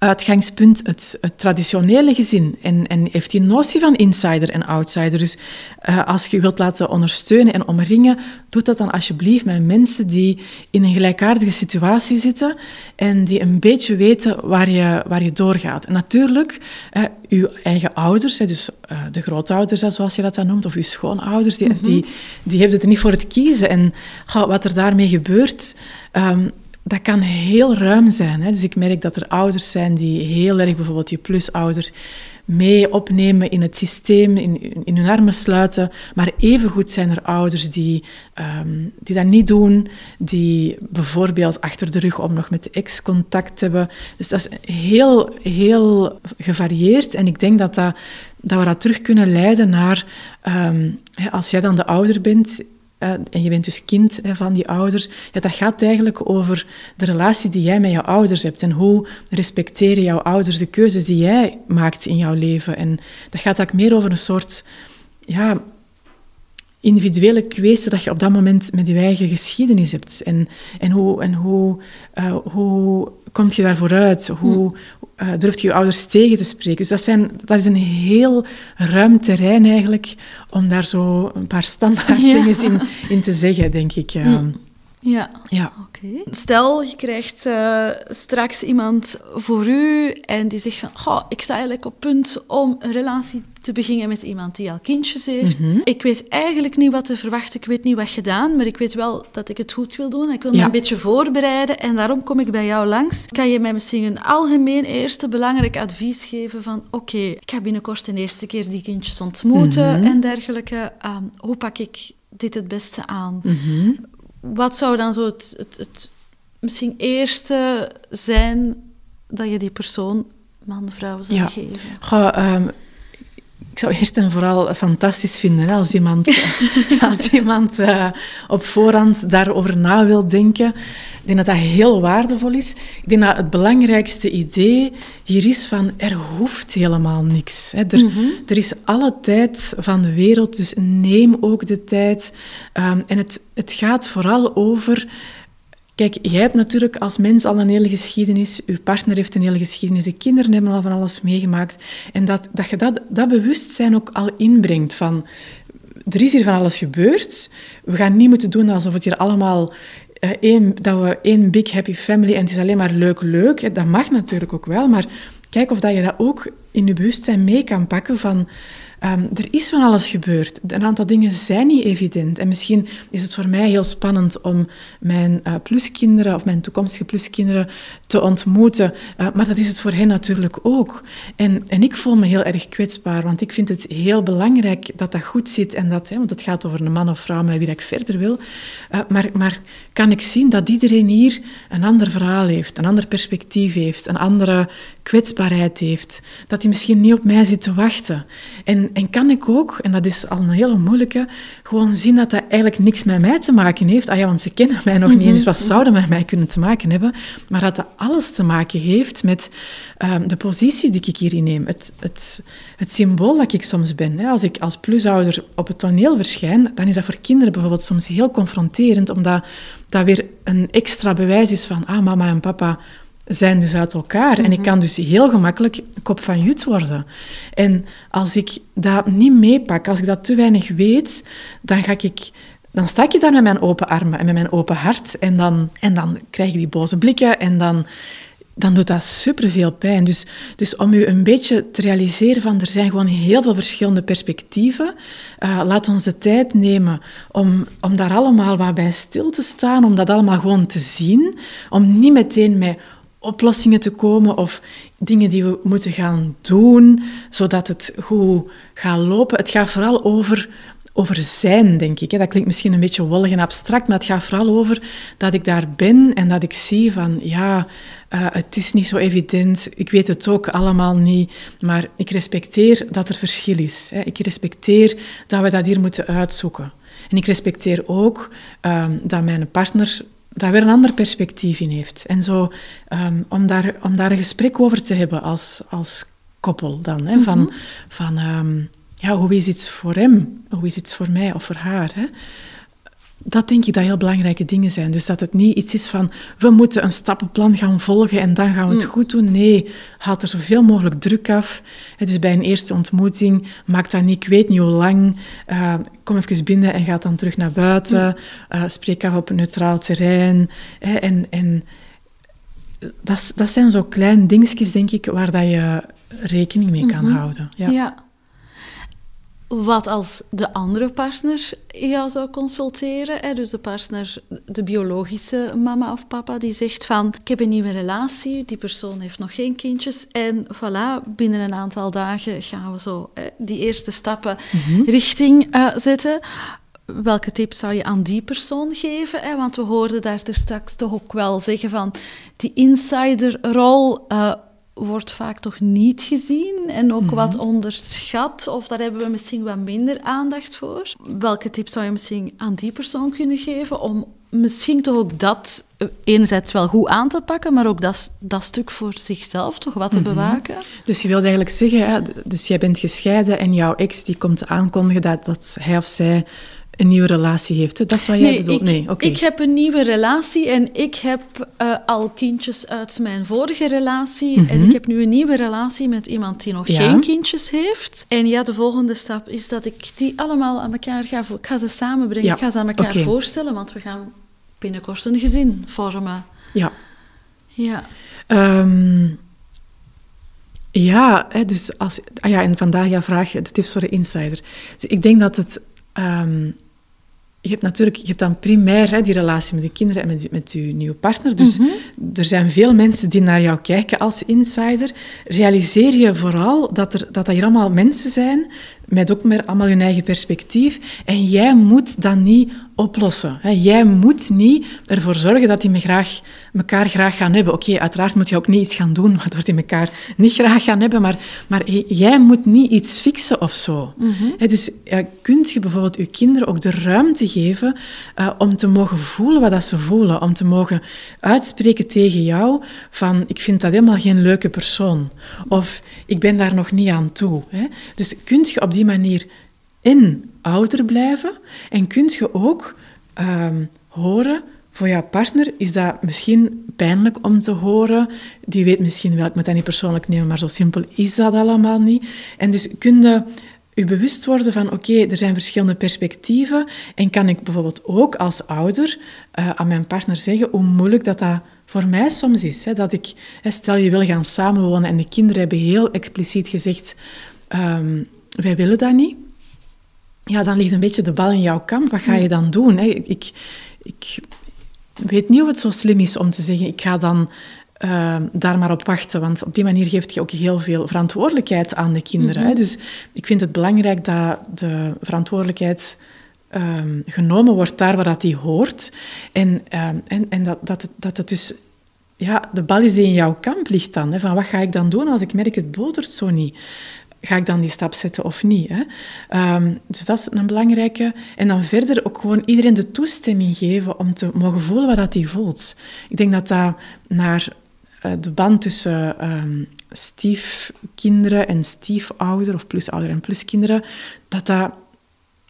uitgangspunt het, het traditionele gezin en, en heeft die notie van insider en outsider. Dus eh, als je je wilt laten ondersteunen en omringen, doe dat dan alsjeblieft met mensen die in een gelijkaardige situatie zitten en die een beetje weten waar je, waar je doorgaat. En natuurlijk, eh, uw eigen ouders, dus eh, de grootouders, zoals je dat dan noemt, of uw schoonouders, die, die, die hebben het er niet voor het kiezen. En goh, wat er daarmee gebeurt, ehm, dat kan heel ruim zijn. Hè? Dus ik merk dat er ouders zijn die heel erg bijvoorbeeld je plusouder mee opnemen in het systeem, in, in hun armen sluiten. Maar evengoed zijn er ouders die, ehm, die dat niet doen, die bijvoorbeeld achter de rug om nog met de ex contact hebben. Dus dat is heel, heel gevarieerd. En ik denk dat, dat, dat we dat terug kunnen leiden naar, ehm, als jij dan de ouder bent, en je bent dus kind van die ouders, ja, dat gaat eigenlijk over de relatie die jij met jouw ouders hebt en hoe respecteren jouw ouders de keuzes die jij maakt in jouw leven. En dat gaat eigenlijk meer over een soort ja, individuele kwestie dat je op dat moment met je eigen geschiedenis hebt. En, en hoe, en hoe, eh, hoe komt je daar vooruit? Hoe eh, durft je je ouders tegen te spreken? Dus dat, zijn, dat is een heel ruim terrein eigenlijk om daar zo een paar standaard Ja. dingen in, in te zeggen, denk ik. Ja. Ja, ja. Stel, je krijgt eh, straks iemand voor u en die zegt van, "Goh, ik sta eigenlijk op punt om een relatie te beginnen met iemand die al kindjes heeft. Ik weet eigenlijk niet wat te verwachten, ik weet niet wat gedaan, maar ik weet wel dat ik het goed wil doen. Ik wil me een beetje voorbereiden en daarom kom ik bij jou langs. Kan je mij misschien een algemeen eerste belangrijk advies geven van, oké, ik ga binnenkort de eerste keer die kindjes ontmoeten en dergelijke. Ehm, hoe pak ik dit het beste aan? Mhm. Wat zou dan zo het, het, het misschien eerste zijn dat je die persoon, man, vrouw, zou Ja. geven? Goh, ehm, ik zou eerst en vooral fantastisch vinden hè, als iemand, als iemand eh, op voorhand daarover na wil denken. Ik denk dat dat heel waardevol is. Ik denk dat het belangrijkste idee hier is van er hoeft helemaal niks. Hè. Er, er is alle tijd van de wereld, dus neem ook de tijd. Ehm, en het, het gaat vooral over Kijk, jij hebt natuurlijk als mens al een hele geschiedenis, uw partner heeft een hele geschiedenis, de kinderen hebben al van alles meegemaakt. En dat, dat je dat, dat bewustzijn ook al inbrengt van, er is hier van alles gebeurd, we gaan niet moeten doen alsof het hier allemaal één, dat we één big happy family en het is alleen maar leuk, leuk. Dat mag natuurlijk ook wel, maar kijk of dat je dat ook in je bewustzijn mee kan pakken van... ehm, er is van alles gebeurd. Een aantal dingen zijn niet evident. En misschien is het voor mij heel spannend om mijn eh, pluskinderen of mijn toekomstige pluskinderen te ontmoeten. Eh, maar dat is het voor hen natuurlijk ook. En, en ik voel me heel erg kwetsbaar, want ik vind het heel belangrijk dat dat goed zit. En dat, hè, want het gaat over een man of vrouw met wie ik verder wil. Eh, maar, maar kan ik zien dat iedereen hier een ander verhaal heeft, een ander perspectief heeft, een andere kwetsbaarheid heeft. Dat hij misschien niet op mij zit te wachten. En, en kan ik ook, en dat is al een hele moeilijke, gewoon zien dat dat eigenlijk niks met mij te maken heeft. Ah ja, want ze kennen mij nog niet eens, wat zouden met mij kunnen te maken hebben? Maar dat dat alles te maken heeft met ehm, de positie die ik hier inneem. Het, het, het symbool dat ik soms ben. Hè. Als ik als plusouder op het toneel verschijn, dan is dat voor kinderen bijvoorbeeld soms heel confronterend, omdat dat weer een extra bewijs is van, ah, mama en papa zijn dus uit elkaar. En ik kan dus heel gemakkelijk kop van jut worden. En als ik dat niet meepak, als ik dat te weinig weet, dan ga ik... Dan sta ik daar met mijn open armen en met mijn open hart. En dan, en dan krijg ik die boze blikken. En dan, dan doet dat superveel pijn. Dus, dus om u een beetje te realiseren van er zijn gewoon heel veel verschillende perspectieven. Uh, laat ons de tijd nemen om, om daar allemaal wat bij stil te staan, om dat allemaal gewoon te zien. Om niet meteen met oplossingen te komen of dingen die we moeten gaan doen, zodat het goed gaat lopen. Het gaat vooral over over zijn, denk ik. Dat klinkt misschien een beetje wollig en abstract, maar het gaat vooral over dat ik daar ben en dat ik zie van, ja, uh, het is niet zo evident, ik weet het ook allemaal niet, maar ik respecteer dat er verschil is. Ik respecteer dat we dat hier moeten uitzoeken. En ik respecteer ook um, dat mijn partner daar weer een ander perspectief in heeft. En zo, um, om, daar, om daar een gesprek over te hebben als, als koppel dan. Hè, van, mm van um, ja, hoe is iets voor hem? Hoe is iets voor mij of voor haar? Hè? Dat denk ik dat heel belangrijke dingen zijn. Dus dat het niet iets is van, we moeten een stappenplan gaan volgen en dan gaan we het mm. goed doen. Nee, haal er zoveel mogelijk druk af. Dus bij een eerste ontmoeting, maak dat niet, ik weet niet hoe lang. Uh, kom even binnen en ga dan terug naar buiten. Uh, spreek af op een neutraal terrein. Hè, en... en dat, dat zijn zo kleine dingetjes, denk ik, waar dat je rekening mee kan mhm. houden. Ja. ja. Wat als de andere partner jou zou consulteren, hè? dus de partner, de biologische mama of papa, die zegt van ik heb een nieuwe relatie, die persoon heeft nog geen kindjes en voilà, binnen een aantal dagen gaan we zo hè, die eerste stappen mhm. richting uh, zetten. Welke tips zou je aan die persoon geven? Hè? Want we hoorden daar straks toch ook wel zeggen van die insiderrol. Uh, wordt vaak toch niet gezien en ook mhm. wat onderschat, of daar hebben we misschien wat minder aandacht voor. Welke tips zou je misschien aan die persoon kunnen geven om misschien toch ook dat eh, enerzijds wel goed aan te pakken, maar ook dat, dat stuk voor zichzelf toch wat te mhm. bewaken? Dus je wilt eigenlijk zeggen, hè, dus jij bent gescheiden en jouw ex die komt aankondigen dat, dat hij of zij een nieuwe relatie heeft. Hè? Dat is wat jij bedoelt? nee, oké. Ik heb een nieuwe relatie en ik heb uh, al kindjes uit mijn vorige relatie. En mhm. ik heb nu een nieuwe relatie met iemand die nog geen kindjes heeft. En ja, de volgende stap is dat ik die allemaal aan elkaar ga... Ik ga ze samenbrengen, ik ga ze aan elkaar voorstellen, want we gaan binnenkort een gezin vormen. Ja. Ja. Um, ja, dus als... Ah ja, en vandaag jouw vraag, de tips voor de insider. Dus ik denk dat het... Um, je hebt natuurlijk je hebt dan primair hè, die relatie met de kinderen en met, met je nieuwe partner. Dus mhm. er zijn veel mensen die naar jou kijken als insider. Realiseer je vooral dat, er, dat er hier allemaal mensen zijn met ook maar allemaal hun eigen perspectief. En jij moet dat niet oplossen. Jij moet niet ervoor zorgen dat die me graag, elkaar graag gaan hebben. Oké, uiteraard moet je ook niet iets gaan doen waardoor die elkaar niet graag gaan hebben, maar, maar jij moet niet iets fixen of zo. Mhm. Dus uh, kunt je bijvoorbeeld je kinderen ook de ruimte geven uh, om te mogen voelen wat dat ze voelen, om te mogen uitspreken tegen jou van ik vind dat helemaal geen leuke persoon, of ik ben daar nog niet aan toe. Hè? Dus kunt je op die manier in ouder blijven en kunt je ook um, horen voor jouw partner is dat misschien pijnlijk om te horen. Die weet misschien wel, ik moet dat niet persoonlijk nemen, maar zo simpel is dat allemaal niet. En dus kun je je bewust worden van, oké, er zijn verschillende perspectieven en kan ik bijvoorbeeld ook als ouder uh, aan mijn partner zeggen hoe moeilijk dat dat voor mij soms is. Hè, dat ik, stel je wil gaan samenwonen en de kinderen hebben heel expliciet gezegd, um, wij willen dat niet ja, dan ligt een beetje de bal in jouw kamp. Wat ga je dan doen? Hè? Ik, ik weet niet of het zo slim is om te zeggen, ik ga dan uh, daar maar op wachten. Want op die manier geeft je ook heel veel verantwoordelijkheid aan de kinderen. hè? Mhm. Dus ik vind het belangrijk dat de verantwoordelijkheid um, genomen wordt daar waar dat die hoort. En, um, en, en dat, dat, het, dat het dus... Ja, de bal is die in jouw kamp ligt dan. Hè? Van wat ga ik dan doen als ik merk het botert zo niet? Ga ik dan die stap zetten of niet? Hè? Um, dus dat is een belangrijke. En dan verder ook gewoon iedereen de toestemming geven om te mogen voelen wat dat hij voelt. Ik denk dat dat naar uh, de band tussen um, stiefkinderen en stiefouder, of plusouder en pluskinderen, dat dat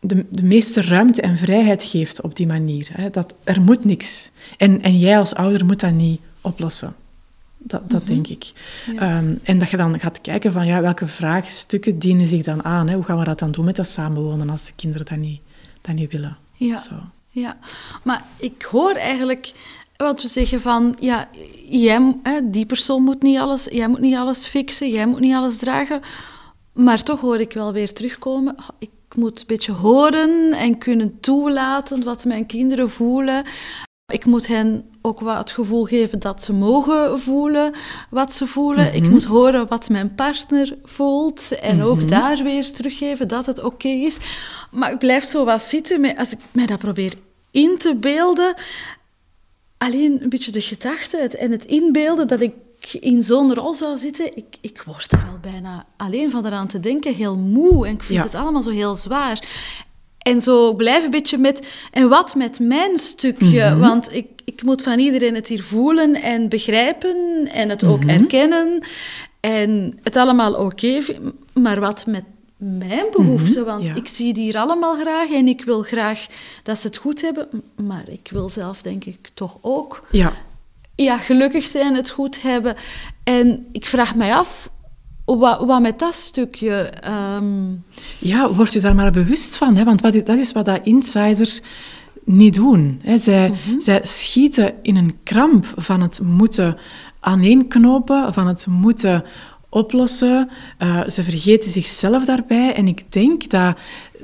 de, de meeste ruimte en vrijheid geeft op die manier. Hè? Dat er moet niks. En, en jij als ouder moet dat niet oplossen. Dat, dat mhm. denk ik. Ehm, en dat je dan gaat kijken van ja, welke vraagstukken dienen zich dan aan. Hè? Hoe gaan we dat dan doen met dat samenwonen als de kinderen dat niet, dat niet willen? Ja. Zo. ja, maar ik hoor eigenlijk Want we zeggen van, ja, jij, die persoon moet niet alles, jij moet niet alles fixen, jij moet niet alles dragen. Maar toch hoor ik wel weer terugkomen. Ik moet een beetje horen en kunnen toelaten wat mijn kinderen voelen. Ik moet hen ook wat het gevoel geven dat ze mogen voelen wat ze voelen. Ik mhm. moet horen wat mijn partner voelt en ook mhm. daar weer teruggeven dat het oké is. Maar ik blijf zo wat zitten met, als ik mij dat probeer in te beelden. Alleen een beetje de gedachte en het inbeelden dat ik in zo'n rol zou zitten, ik, ik word er al bijna alleen van eraan te denken heel moe. En ik vind het allemaal zo heel zwaar. En zo blijf een beetje met... En wat met mijn stukje? Mhm. Want ik, ik moet van iedereen het hier voelen en begrijpen en het ook mhm. erkennen. En het allemaal oké Maar wat met mijn behoeften? Mhm. Want ik zie die hier allemaal graag en ik wil graag dat ze het goed hebben. Maar ik wil zelf, denk ik, toch ook... Ja. Ja, gelukkig zijn, het goed hebben. En ik vraag mij af wat, wat met dat stukje... Ehm, ja, word je daar maar bewust van. Hè? Want wat, dat is wat dat insiders niet doen. Hè? Zij, mhm. zij schieten in een kramp van het moeten aaneenknopen, van het moeten oplossen. Uh, ze vergeten zichzelf daarbij. En ik denk dat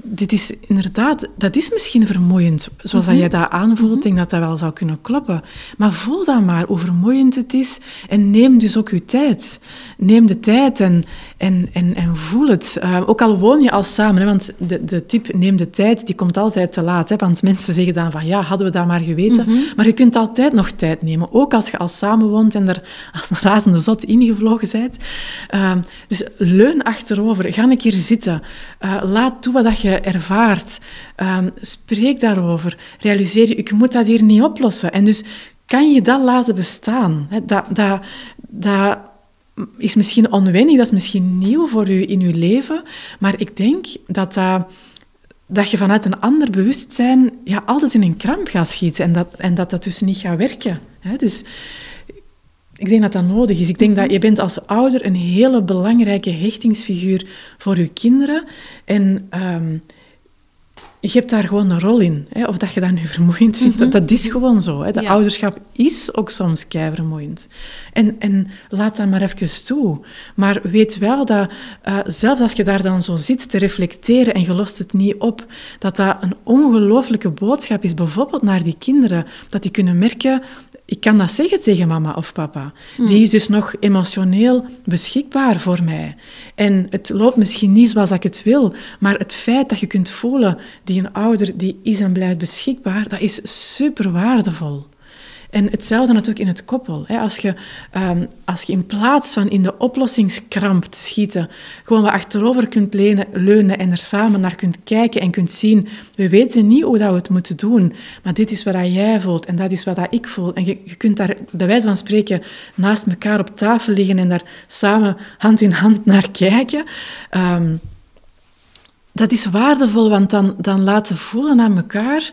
dit is inderdaad, dat is misschien vermoeiend, zoals dat mhm. jij dat aanvoelt. Ik mhm. denk dat dat wel zou kunnen kloppen. Maar voel dan maar hoe vermoeiend het is en neem dus ook je tijd. Neem de tijd en, en, en, en voel het. Uh, ook al woon je al samen, hè, want de, de tip neem de tijd, die komt altijd te laat. Hè, want mensen zeggen dan van ja, hadden we dat maar geweten. Mhm. Maar je kunt altijd nog tijd nemen, ook als je al samen woont en er als een razende zot ingevlogen bent. Uh, dus leun achterover, ga een keer zitten. Uh, laat toe wat je ervaart. Um, spreek daarover. Realiseer je, ik moet dat hier niet oplossen. En dus kan je dat laten bestaan. Dat, dat, dat is misschien onwennig, dat is misschien nieuw voor u in uw leven, maar ik denk dat je vanuit een ander bewustzijn ja, altijd in een kramp gaat schieten en dat en dat, dat dus niet gaat werken. Dus ik denk dat dat nodig is. Ik denk dat je bent als ouder een hele belangrijke hechtingsfiguur voor je kinderen. En um, je hebt daar gewoon een rol in. Hè? Of dat je dat nu vermoeiend vindt, mhm. dat, is gewoon zo. Hè? De ouderschap is ook soms kei vermoeiend. En, en laat dat maar even toe. Maar weet wel dat, uh, zelfs als je daar dan zo zit te reflecteren en je lost het niet op, dat dat een ongelooflijke boodschap is, bijvoorbeeld naar die kinderen. Dat die kunnen merken, ik kan dat zeggen tegen mama of papa. Die hmm. is dus nog emotioneel beschikbaar voor mij. En het loopt misschien niet zoals ik het wil, maar het feit dat je kunt voelen, die een ouder die is en blijft beschikbaar, dat is super waardevol. En hetzelfde natuurlijk in het koppel. Als je, ehm, als je in plaats van in de oplossingskramp te schieten, gewoon wat achterover kunt leunen, leunen en er samen naar kunt kijken en kunt zien, we weten niet hoe dat we het moeten doen, maar dit is wat jij voelt en dat is wat ik voel. En je, je kunt daar bij wijze van spreken naast elkaar op tafel liggen en daar samen hand in hand naar kijken. Ehm, dat is waardevol, want dan, dan laten voelen aan elkaar,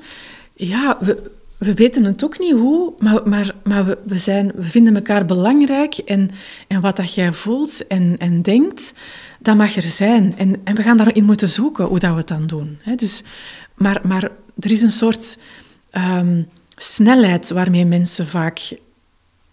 ja, we, we weten het ook niet hoe, maar, maar, maar we, we, zijn, we vinden elkaar belangrijk. En, en wat dat jij voelt en, en denkt, dat mag er zijn. En, en we gaan daarin moeten zoeken hoe dat we het dan doen. Dus, maar, maar er is een soort um, snelheid waarmee mensen vaak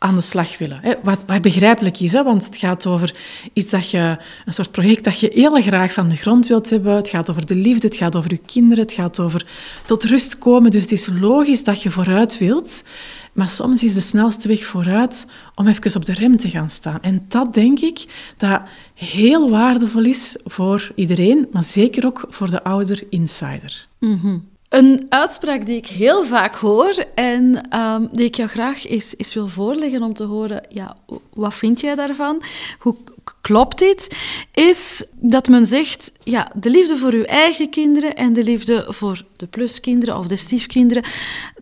aan de slag willen. Wat, begrijpelijk is, hè? want het gaat over iets dat je, een soort project dat je heel graag van de grond wilt hebben. Het gaat over de liefde, het gaat over je kinderen, het gaat over tot rust komen. Dus het is logisch dat je vooruit wilt. Maar soms is de snelste weg vooruit om even op de rem te gaan staan. En dat denk ik dat heel waardevol is voor iedereen, maar zeker ook voor de ouder insider. Mm een uitspraak die ik heel vaak hoor en um, die ik jou graag eens, wil voorleggen om te horen, ja, wat vind jij daarvan? Hoe klopt dit? Is dat men zegt, ja, de liefde voor uw eigen kinderen en de liefde voor de pluskinderen of de stiefkinderen,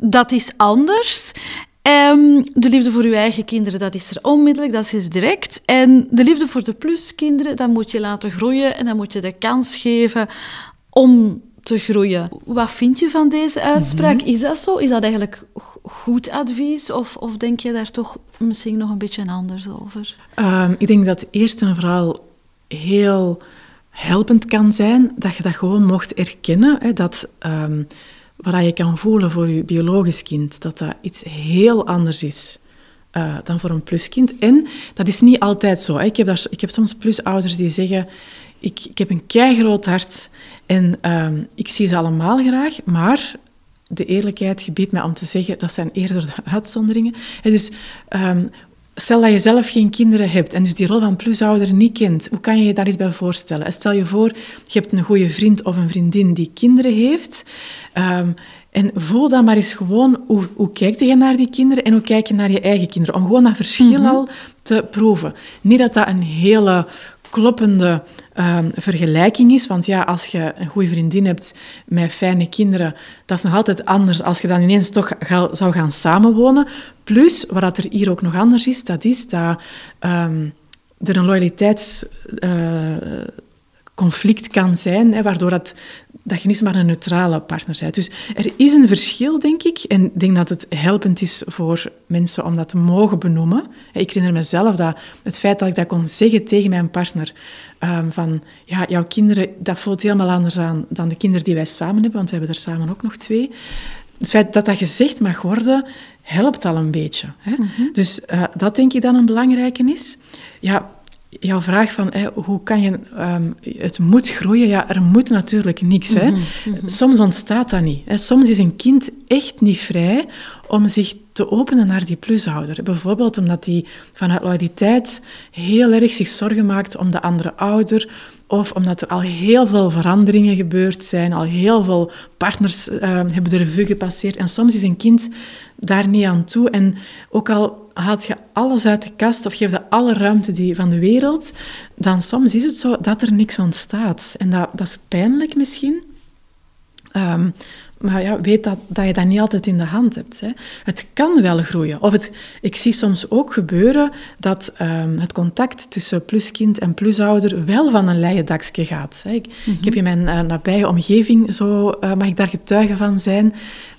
dat is anders. Um, de liefde voor uw eigen kinderen, dat is er onmiddellijk, dat is direct. En de liefde voor de pluskinderen, dat moet je laten groeien en dan moet je de kans geven om te groeien. Wat vind je van deze uitspraak? Mhm. Is dat zo? Is dat eigenlijk goed advies? Of, of denk je daar toch misschien nog een beetje anders over? Um, ik denk dat eerst en vooral heel helpend kan zijn dat je dat gewoon mocht erkennen. Hè, dat um, wat je kan voelen voor je biologisch kind, dat dat iets heel anders is uh, dan voor een pluskind. En dat is niet altijd zo. Hè. Ik, heb daar, ik heb soms plusouders die zeggen, ik, ik heb een keigroot hart en uh, ik zie ze allemaal graag, maar de eerlijkheid gebiedt mij om te zeggen, dat zijn eerder de uitzonderingen. En dus um, Stel dat je zelf geen kinderen hebt en dus die rol van plusouder niet kent, hoe kan je je daar iets bij voorstellen? Stel je voor, je hebt een goede vriend of een vriendin die kinderen heeft. Um, en voel dan maar eens gewoon, hoe, hoe kijk je naar die kinderen en hoe kijk je naar je eigen kinderen? Om gewoon dat verschil mhm. al te proeven. Niet dat dat een hele kloppende um, vergelijking is. Want ja, als je een goede vriendin hebt met fijne kinderen, dat is nog altijd anders als je dan ineens toch zou gaan samenwonen. Plus, wat er hier ook nog anders is, dat is dat um, er een loyaliteitsconflict uh, kan zijn, hè, waardoor dat dat je niet maar een neutrale partner bent. Dus er is een verschil, denk ik. En ik denk dat het helpend is voor mensen om dat te mogen benoemen. Ik herinner mezelf dat het feit dat ik dat kon zeggen tegen mijn partner, um, van ja, jouw kinderen, dat voelt helemaal anders aan dan de kinderen die wij samen hebben, want we hebben er samen ook nog twee. Het feit dat dat gezegd mag worden, helpt al een beetje. Hè? Mhm. Dus uh, dat denk ik dan een belangrijke is. Ja, jouw vraag van hoe kan je um, het moet groeien, ja, er moet natuurlijk niks. hè. Mhm, mhm. Soms ontstaat dat niet. Hè. Soms is een kind echt niet vrij om zich te openen naar die plushouder. Bijvoorbeeld omdat hij vanuit loyaliteit heel erg zich zorgen maakt om de andere ouder, of omdat er al heel veel veranderingen gebeurd zijn, al heel veel partners uh, hebben de revue gepasseerd. En soms is een kind daar niet aan toe. En ook al haalt je alles uit de kast of geef je alle ruimte die, van de wereld, dan soms is het zo dat er niks ontstaat. En dat, dat is pijnlijk misschien. Um, maar ja, weet dat, dat je dat niet altijd in de hand hebt. Hè. Het kan wel groeien. Of het, ik zie soms ook gebeuren dat um, het contact tussen pluskind en plusouder wel van een leien dakje gaat. Hè. Ik, ik, heb in mijn uh, nabije omgeving, zo uh, mag ik daar getuige van zijn,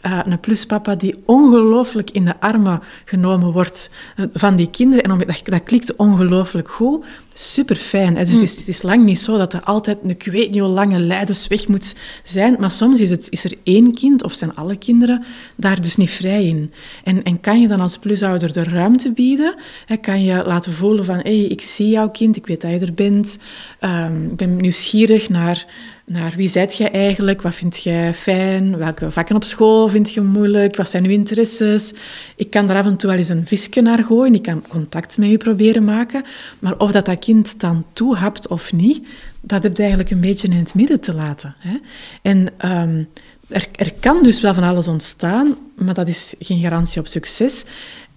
uh, een pluspapa die ongelooflijk in de armen genomen wordt van die kinderen. En dat, dat klikt ongelooflijk goed. Super fijn. Dus mm. het is lang niet zo dat er altijd een ik weet niet hoe lange leidensweg moet zijn. Maar soms is, het, is er één kind, of zijn alle kinderen, daar dus niet vrij in. En, en kan je dan als plusouder de ruimte bieden? Hè, kan je laten voelen van, hé, hey, ik zie jouw kind, ik weet dat je er bent. Um, ik ben nieuwsgierig naar naar wie zijt jij eigenlijk, wat vind jij fijn, welke vakken op school vind je moeilijk, wat zijn uw interesses. Ik kan daar af en toe wel eens een visje naar gooien, ik kan contact met u proberen maken, maar of dat, dat kind dan toehapt of niet, dat heb je eigenlijk een beetje in het midden te laten. Hè. En um, er, er kan dus wel van alles ontstaan, maar dat is geen garantie op succes.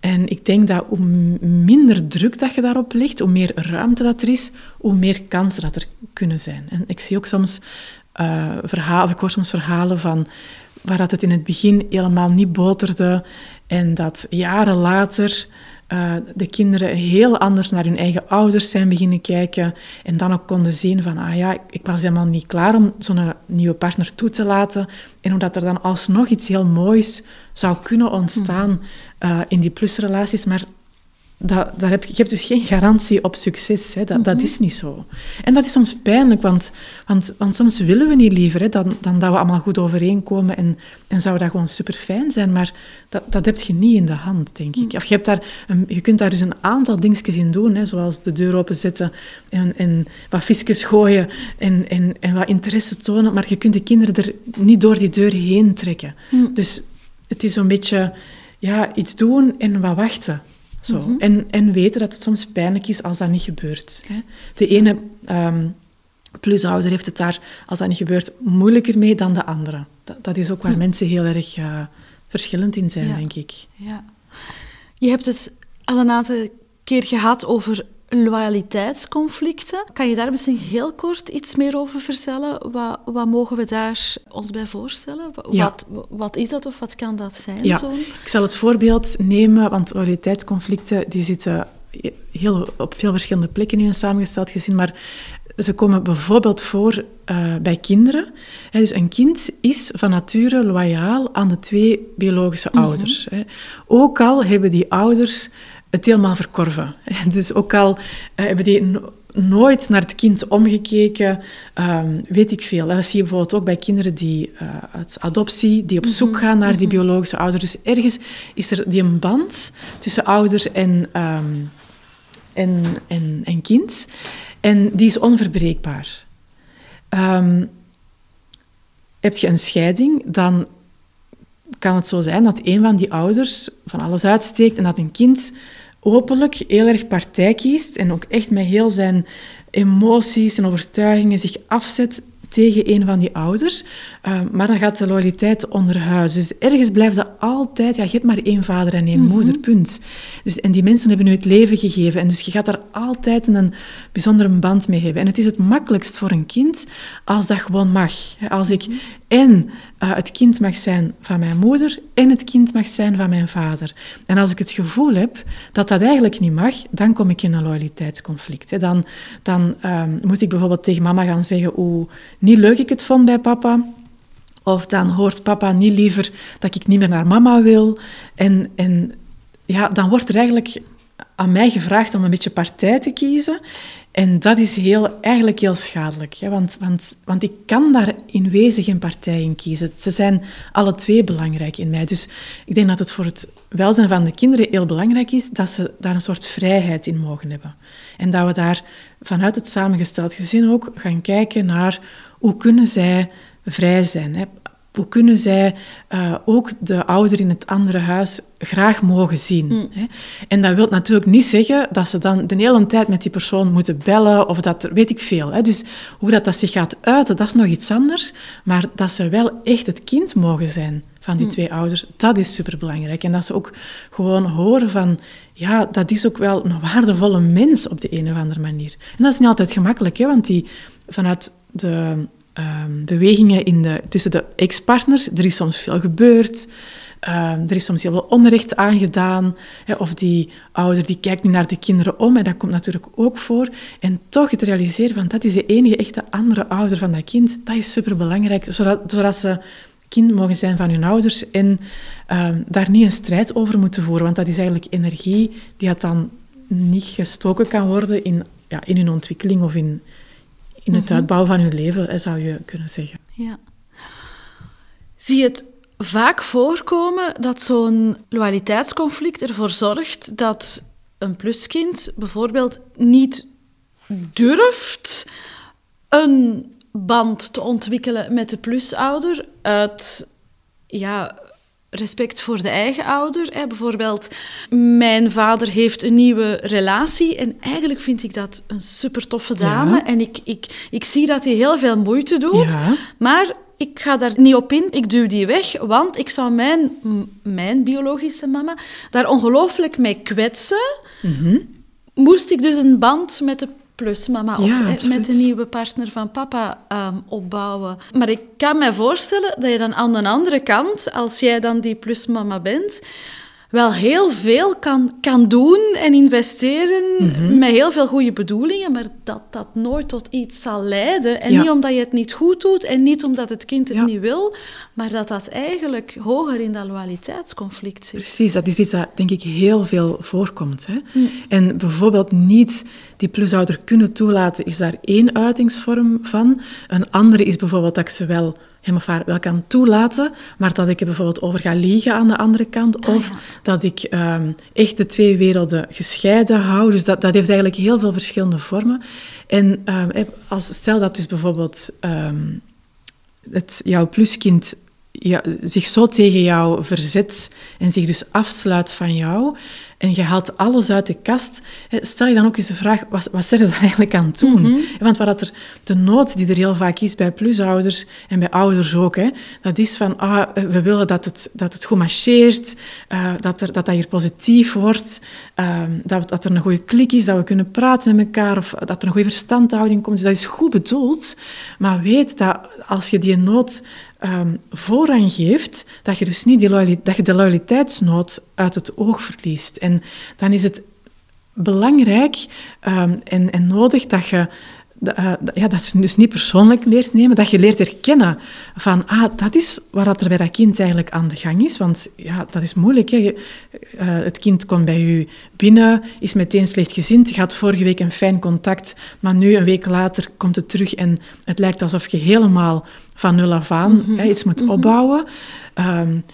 En ik denk dat hoe minder druk dat je daarop legt, hoe meer ruimte dat er is, hoe meer kansen dat er kunnen zijn. En ik zie ook soms uh, verhalen, ik hoor soms verhalen van waar dat het in het begin helemaal niet boterde en dat jaren later uh, de kinderen heel anders naar hun eigen ouders zijn beginnen kijken en dan ook konden zien van, ah ja, ik was helemaal niet klaar om zo'n nieuwe partner toe te laten en omdat er dan alsnog iets heel moois zou kunnen ontstaan uh, in die plusrelaties, maar dat, daar heb, je hebt dus geen garantie op succes. Hè. Dat, dat mhm. is niet zo. En dat is soms pijnlijk, want, want, want soms willen we niet liever hè, dan, dan dat we allemaal goed overeenkomen en, en zou dat gewoon super fijn zijn, maar dat, dat heb je niet in de hand, denk ik. Mhm. Of je, hebt daar een, je kunt daar dus een aantal dingetjes in doen, hè, zoals de deur openzetten en, en wat visjes gooien en, en, en wat interesse tonen, maar je kunt de kinderen er niet door die deur heen trekken. Mhm. Dus het is zo'n beetje ja, iets doen en wat wachten. Zo. Mhm. en, en weten dat het soms pijnlijk is als dat niet gebeurt. Hè. De ene um, plusouder heeft het daar, als dat niet gebeurt, moeilijker mee dan de andere. Dat, dat is ook waar hm. mensen heel erg uh, verschillend in zijn, denk ik. Ja. Je hebt het al een aantal keer gehad over loyaliteitsconflicten. Kan je daar misschien heel kort iets meer over vertellen? Wat, wat mogen we daar ons bij voorstellen? Wat, wat is dat of wat kan dat zijn? Ja. Ik zal het voorbeeld nemen, want loyaliteitsconflicten die zitten heel, op veel verschillende plekken in een samengesteld gezin, maar ze komen bijvoorbeeld voor uh, bij kinderen. dus een kind is van nature loyaal aan de twee biologische mhm. ouders. Ook al hebben die ouders het helemaal verkorven. Dus ook al uh, hebben die nooit naar het kind omgekeken, um, weet ik veel. Dat zie je bijvoorbeeld ook bij kinderen die uh, uit adoptie, die op zoek mhm. gaan naar die mhm. biologische ouders. Dus ergens is er die een band tussen ouder en, um, en, en, en kind. En die is onverbreekbaar. Um, heb je een scheiding, dan kan het zo zijn dat een van die ouders van alles uitsteekt en dat een kind openlijk heel erg partij kiest en ook echt met heel zijn emoties en overtuigingen zich afzet tegen een van die ouders. Uh, maar dan gaat de loyaliteit onderhuis. Dus ergens blijft dat altijd... Ja, je hebt maar één vader en één mhm. moeder, punt. Dus, en die mensen hebben u het leven gegeven. En dus je gaat daar altijd een bijzondere band mee hebben. En het is het makkelijkst voor een kind als dat gewoon mag. Als ik mhm. En uh, het kind mag zijn van mijn moeder en het kind mag zijn van mijn vader. En als ik het gevoel heb dat dat eigenlijk niet mag, dan kom ik in een loyaliteitsconflict. Dan, dan um, moet ik bijvoorbeeld tegen mama gaan zeggen hoe niet leuk ik het vond bij papa. Of dan hoort papa niet liever dat ik niet meer naar mama wil. En, en ja, dan wordt er eigenlijk aan mij gevraagd om een beetje partij te kiezen. En dat is heel, eigenlijk heel schadelijk? Want, want, want ik kan daar in wezen geen partij in kiezen. Ze zijn alle twee belangrijk in mij. Dus ik denk dat het voor het welzijn van de kinderen heel belangrijk is dat ze daar een soort vrijheid in mogen hebben. En dat we daar vanuit het samengesteld gezin ook gaan kijken naar hoe kunnen zij vrij zijn. Hè? Hoe kunnen zij uh, ook de ouder in het andere huis graag mogen zien? Mm. Hè? En dat wil natuurlijk niet zeggen dat ze dan de hele tijd met die persoon moeten bellen of dat, weet ik veel. Hè? Dus hoe dat, dat zich gaat uiten, dat is nog iets anders. Maar dat ze wel echt het kind mogen zijn van die mm. twee ouders, dat is superbelangrijk. En dat ze ook gewoon horen van, ja, dat is ook wel een waardevolle mens op de een of andere manier. En dat is niet altijd gemakkelijk, hè? want die vanuit de um, bewegingen in de, tussen de ex-partners. Er is soms veel gebeurd. Um, er is soms heel veel onrecht aangedaan. Hè, of die ouder die kijkt niet naar de kinderen om. En dat komt natuurlijk ook voor. En toch het realiseren van dat is de enige echte andere ouder van dat kind. Dat is superbelangrijk. Zodat, zodat ze kind mogen zijn van hun ouders. En um, daar niet een strijd over moeten voeren. Want dat is eigenlijk energie die dan niet gestoken kan worden in, ja, in hun ontwikkeling of in, in het mhm. uitbouwen van hun leven, zou je kunnen zeggen. Ja. Zie je het vaak voorkomen dat zo'n loyaliteitsconflict ervoor zorgt dat een pluskind bijvoorbeeld niet durft een band te ontwikkelen met de plusouder uit ja, respect voor de eigen ouder. Hè. Bijvoorbeeld, mijn vader heeft een nieuwe relatie en eigenlijk vind ik dat een super toffe dame. En ik, ik, ik zie dat hij heel veel moeite doet, maar ik ga daar niet op in. Ik duw die weg, want ik zou mijn, mijn biologische mama daar ongelooflijk mee kwetsen. Mhm. Moest ik dus een band met de plus mama of met de nieuwe partner van papa ehm, opbouwen. Maar ik kan me voorstellen dat je dan aan de andere kant, als jij dan die plusmama bent, wel heel veel kan, kan doen en investeren mhm. met heel veel goede bedoelingen, maar dat dat nooit tot iets zal leiden. En niet omdat je het niet goed doet en niet omdat het kind het niet wil, maar dat dat eigenlijk hoger in dat loyaliteitsconflict zit. Precies, dat is iets dat denk ik heel veel voorkomt. Hè? Mm. En bijvoorbeeld niet die plusouder kunnen toelaten, is daar één uitingsvorm van. Een andere is bijvoorbeeld dat ik ze wel hem of haar wel kan toelaten, maar dat ik er bijvoorbeeld over ga liegen aan de andere kant, ah, of dat ik um, echt de twee werelden gescheiden hou. Dus dat, dat heeft eigenlijk heel veel verschillende vormen. En um, als, stel dat dus bijvoorbeeld um, het, jouw pluskind ja, zich zo tegen jou verzet en zich dus afsluit van jou, en je haalt alles uit de kast, stel je dan ook eens de vraag, wat, wat je er eigenlijk aan doen? Mhm. Want wat er, de nood die er heel vaak is bij plusouders en bij ouders ook, hè, dat is van, ah, we willen dat het, dat het goed marcheert, uh, dat, er, dat dat hier positief wordt, uh, dat, dat er een goede klik is, dat we kunnen praten met elkaar, of dat er een goede verstandhouding komt. Dus dat is goed bedoeld, maar weet dat als je die nood um, voorrang geeft, dat je dus niet die dat je de loyaliteitsnood uit het oog verliest. En dan is het belangrijk um, en, en nodig dat je uh, ja, dat je dus niet persoonlijk leert nemen, dat je leert herkennen van, ah, dat is waar er bij dat kind eigenlijk aan de gang is. Want ja, dat is moeilijk. Hè. Uh, het kind komt bij u binnen, is meteen slechtgezind, je had vorige week een fijn contact, maar nu, een week later, komt het terug en het lijkt alsof je helemaal van nul af aan mm hè, iets moet mhm. opbouwen. Um,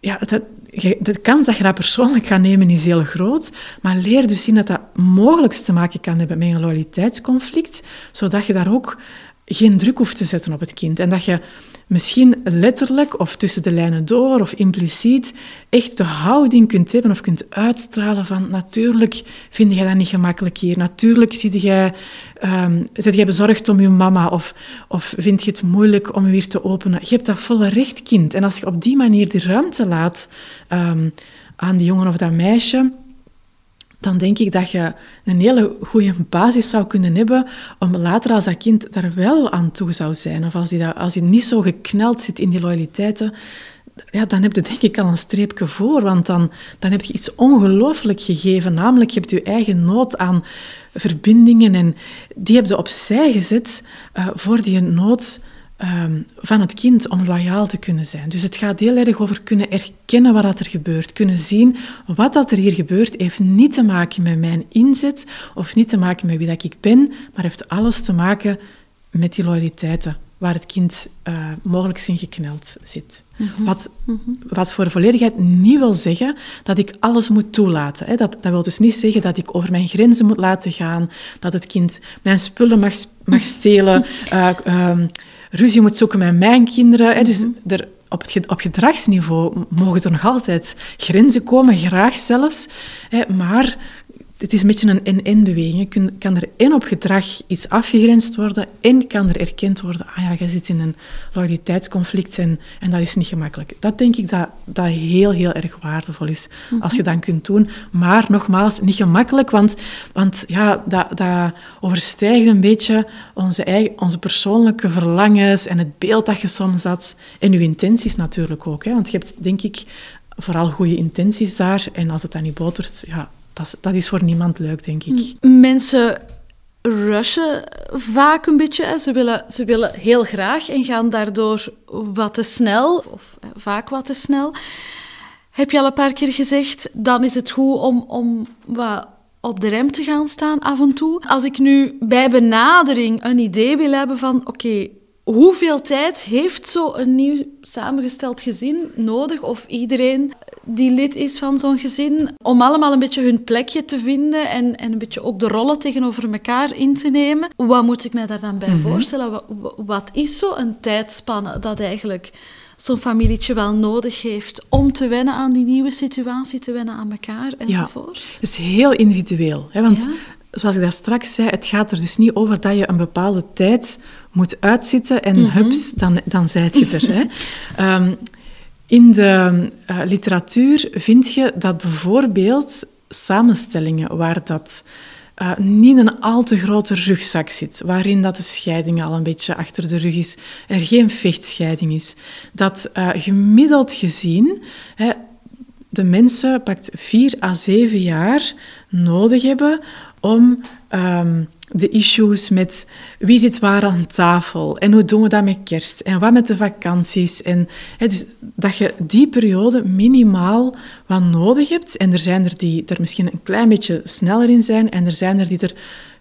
ja, het, de kans dat je dat persoonlijk gaat nemen is heel groot, maar leer dus zien dat dat mogelijk te maken kan hebben met een loyaliteitsconflict, zodat je daar ook geen druk hoeft te zetten op het kind. En dat je misschien letterlijk of tussen de lijnen door of impliciet echt de houding kunt hebben of kunt uitstralen van natuurlijk vind jij dat niet gemakkelijk hier. Natuurlijk zit jij, um, zit jij bezorgd om je mama of, of vind je het moeilijk om je weer te openen. Je hebt dat volle recht, kind. En als je op die manier die ruimte laat ehm, aan die jongen of dat meisje dan denk ik dat je een hele goede basis zou kunnen hebben om later als dat kind daar wel aan toe zou zijn. Of als hij, dat, als hij niet zo gekneld zit in die loyaliteiten, ja, dan heb je denk ik al een streepje voor. Want dan, dan heb je iets ongelooflijk gegeven. Namelijk, je hebt je eigen nood aan verbindingen en die heb je opzij gezet uh, voor die nood Ehm, van het kind om loyaal te kunnen zijn. Dus het gaat heel erg over kunnen erkennen wat er gebeurt. Kunnen zien wat dat er hier gebeurt heeft niet te maken met mijn inzet of niet te maken met wie dat ik ben, maar heeft alles te maken met die loyaliteiten waar het kind uh, mogelijk in gekneld zit. Mhm. wat, mhm. wat voor volledigheid niet wil zeggen dat ik alles moet toelaten. Hè. Dat, dat wil dus niet zeggen dat ik over mijn grenzen moet laten gaan, dat het kind mijn spullen mag, mag stelen, uh, ruzie moet zoeken met mijn kinderen. Hè. Dus mhm. er, op, het, op gedragsniveau mogen er nog altijd grenzen komen, graag zelfs. Hè, maar het is een beetje een en-en-beweging. Kan er en op gedrag iets afgegrensd worden en kan er erkend worden, ah ja, je zit in een loyaliteitsconflict en, en dat is niet gemakkelijk. Dat denk ik dat, dat heel, heel erg waardevol is als je dat kunt doen. Maar nogmaals, niet gemakkelijk, want, want ja, dat, dat overstijgt een beetje onze, eigen, onze persoonlijke verlangens en het beeld dat je soms had. En je intenties natuurlijk ook. Hè, want je hebt, denk ik, vooral goede intenties daar. En als het dan niet botert, ja, dat, is voor niemand leuk, denk ik. Mensen rushen vaak een beetje. Ze willen, ze willen heel graag en gaan daardoor wat te snel, of vaak wat te snel. Heb je al een paar keer gezegd, dan is het goed om, om wat op de rem te gaan staan af en toe. Als ik nu bij benadering een idee wil hebben van, oké, hoeveel tijd heeft zo een nieuw samengesteld gezin nodig, of iedereen die lid is van zo'n gezin, om allemaal een beetje hun plekje te vinden en, en een beetje ook de rollen tegenover elkaar in te nemen. Wat moet ik mij daar dan bij mhm. voorstellen? Wat, wat is zo'n tijdspanne dat eigenlijk zo'n familietje wel nodig heeft om te wennen aan die nieuwe situatie, te wennen aan elkaar enzovoort? Ja, het is heel individueel. Hè? Want zoals ik daar straks zei, het gaat er dus niet over dat je een bepaalde tijd moet uitzitten en mm hups, dan, dan zijt je er. hè. Um, in de uh, literatuur vind je dat bijvoorbeeld samenstellingen waar dat uh, niet een al te grote rugzak zit, waarin dat de scheiding al een beetje achter de rug is, er geen vechtscheiding is, dat uh, gemiddeld gezien hè, de mensen pakt vier à zeven jaar nodig hebben om um, de issues met wie zit waar aan tafel en hoe doen we dat met kerst en wat met de vakanties. En, hè, dus dat je die periode minimaal wat nodig hebt. En er zijn er die er misschien een klein beetje sneller in zijn en er zijn er die er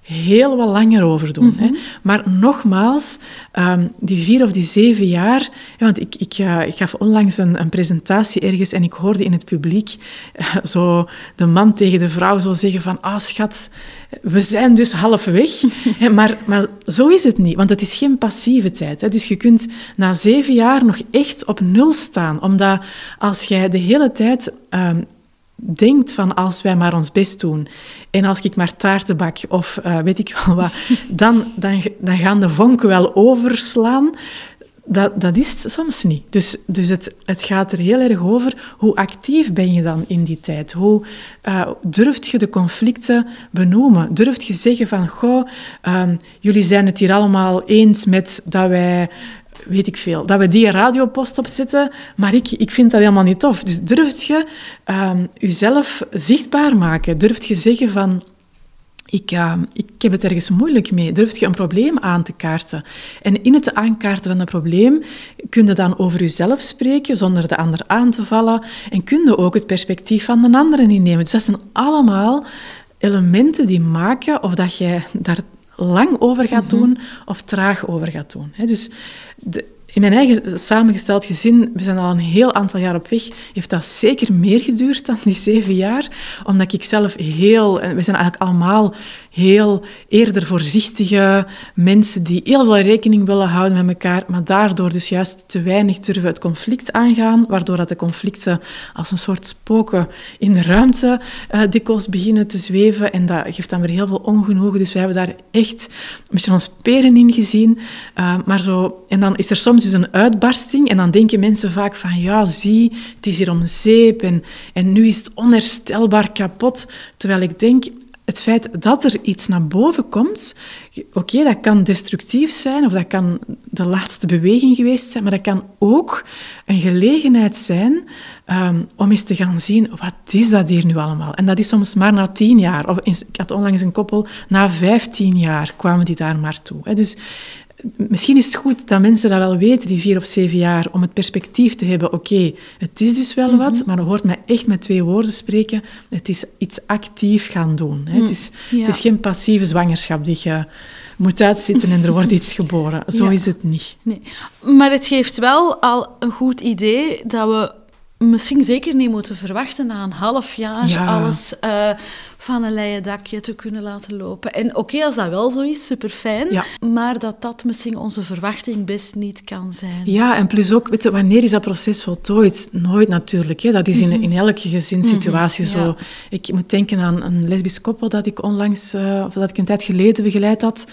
heel wat langer over doen. hè. Mhm. Maar nogmaals, ehm, die vier of die zeven jaar... want ik, ik, uh, ik gaf onlangs een, een, presentatie ergens en ik hoorde in het publiek uh, zo de man tegen de vrouw zo zeggen van... Ah, schat, we zijn dus halfweg. maar, maar zo is het niet, want het is geen passieve tijd. Hè. Dus je kunt na zeven jaar nog echt op nul staan. Omdat als jij de hele tijd... Um, denkt van als wij maar ons best doen en als ik maar taarten bak of uh, weet ik wel wat, dan, dan, dan gaan de vonken wel overslaan. Dat, dat is het soms niet. Dus, dus het, het gaat er heel erg over hoe actief ben je dan in die tijd? Hoe uh, durft je de conflicten benoemen? Durft je zeggen van, goh, um, jullie zijn het hier allemaal eens met dat wij weet ik veel, dat we die radiopost opzetten, maar ik, ik vind dat helemaal niet tof. Dus durft je jezelf zichtbaar maken? Durft je zeggen van, ik, uh, ik heb het ergens moeilijk mee. Durf je een probleem aan te kaarten? En in het aankaarten van een probleem kun je dan over jezelf spreken zonder de ander aan te vallen. En kun je ook het perspectief van de ander innemen. Dus dat zijn allemaal elementen die maken of dat jij daar lang over gaat mhm. doen of traag over gaat doen. Dus de, in mijn eigen samengesteld gezin, we zijn al een heel aantal jaar op weg, heeft dat zeker meer geduurd dan die zeven jaar. Omdat ik zelf heel, en we zijn eigenlijk allemaal heel eerder voorzichtige mensen die heel veel rekening willen houden met elkaar, maar daardoor dus juist te weinig durven het conflict aangaan, waardoor dat de conflicten als een soort spoken in de ruimte uh, dikwijls beginnen te zweven. En dat geeft dan weer heel veel ongenoegen. Dus we hebben daar echt een beetje ons peren in gezien. Uh, maar zo, en dan is er soms dus een uitbarsting en dan denken mensen vaak van ja, zie, het is hier om zeep en, en nu is het onherstelbaar kapot. Terwijl ik denk, het feit dat er iets naar boven komt, oké, dat kan destructief zijn of dat kan de laatste beweging geweest zijn, maar dat kan ook een gelegenheid zijn um, om eens te gaan zien, wat is dat hier nu allemaal? En dat is soms maar na tien jaar. Of ik had onlangs een koppel, na vijftien jaar kwamen die daar maar toe. Dus misschien is het goed dat mensen dat wel weten, die vier of zeven jaar, om het perspectief te hebben. Oké, het is dus wel wat, mhm. maar dan hoort mij echt met twee woorden spreken. Het is iets actief gaan doen. Hè. Het, is, het is geen passieve zwangerschap die je moet uitzitten en er wordt iets geboren. Zo is het niet. Nee. Maar het geeft wel al een goed idee dat we misschien zeker niet moeten verwachten na een half jaar alles... Uh, van een leien dakje te kunnen laten lopen. En oké, als dat wel zo is, super fijn. Maar dat dat misschien onze verwachting best niet kan zijn. Ja, en plus ook, weet je, wanneer is dat proces voltooid? Nooit natuurlijk. Hè. Dat is in, in elke gezinssituatie mhm, zo. Ik moet denken aan een lesbisch koppel dat ik onlangs, uh, of dat ik een tijd geleden begeleid had,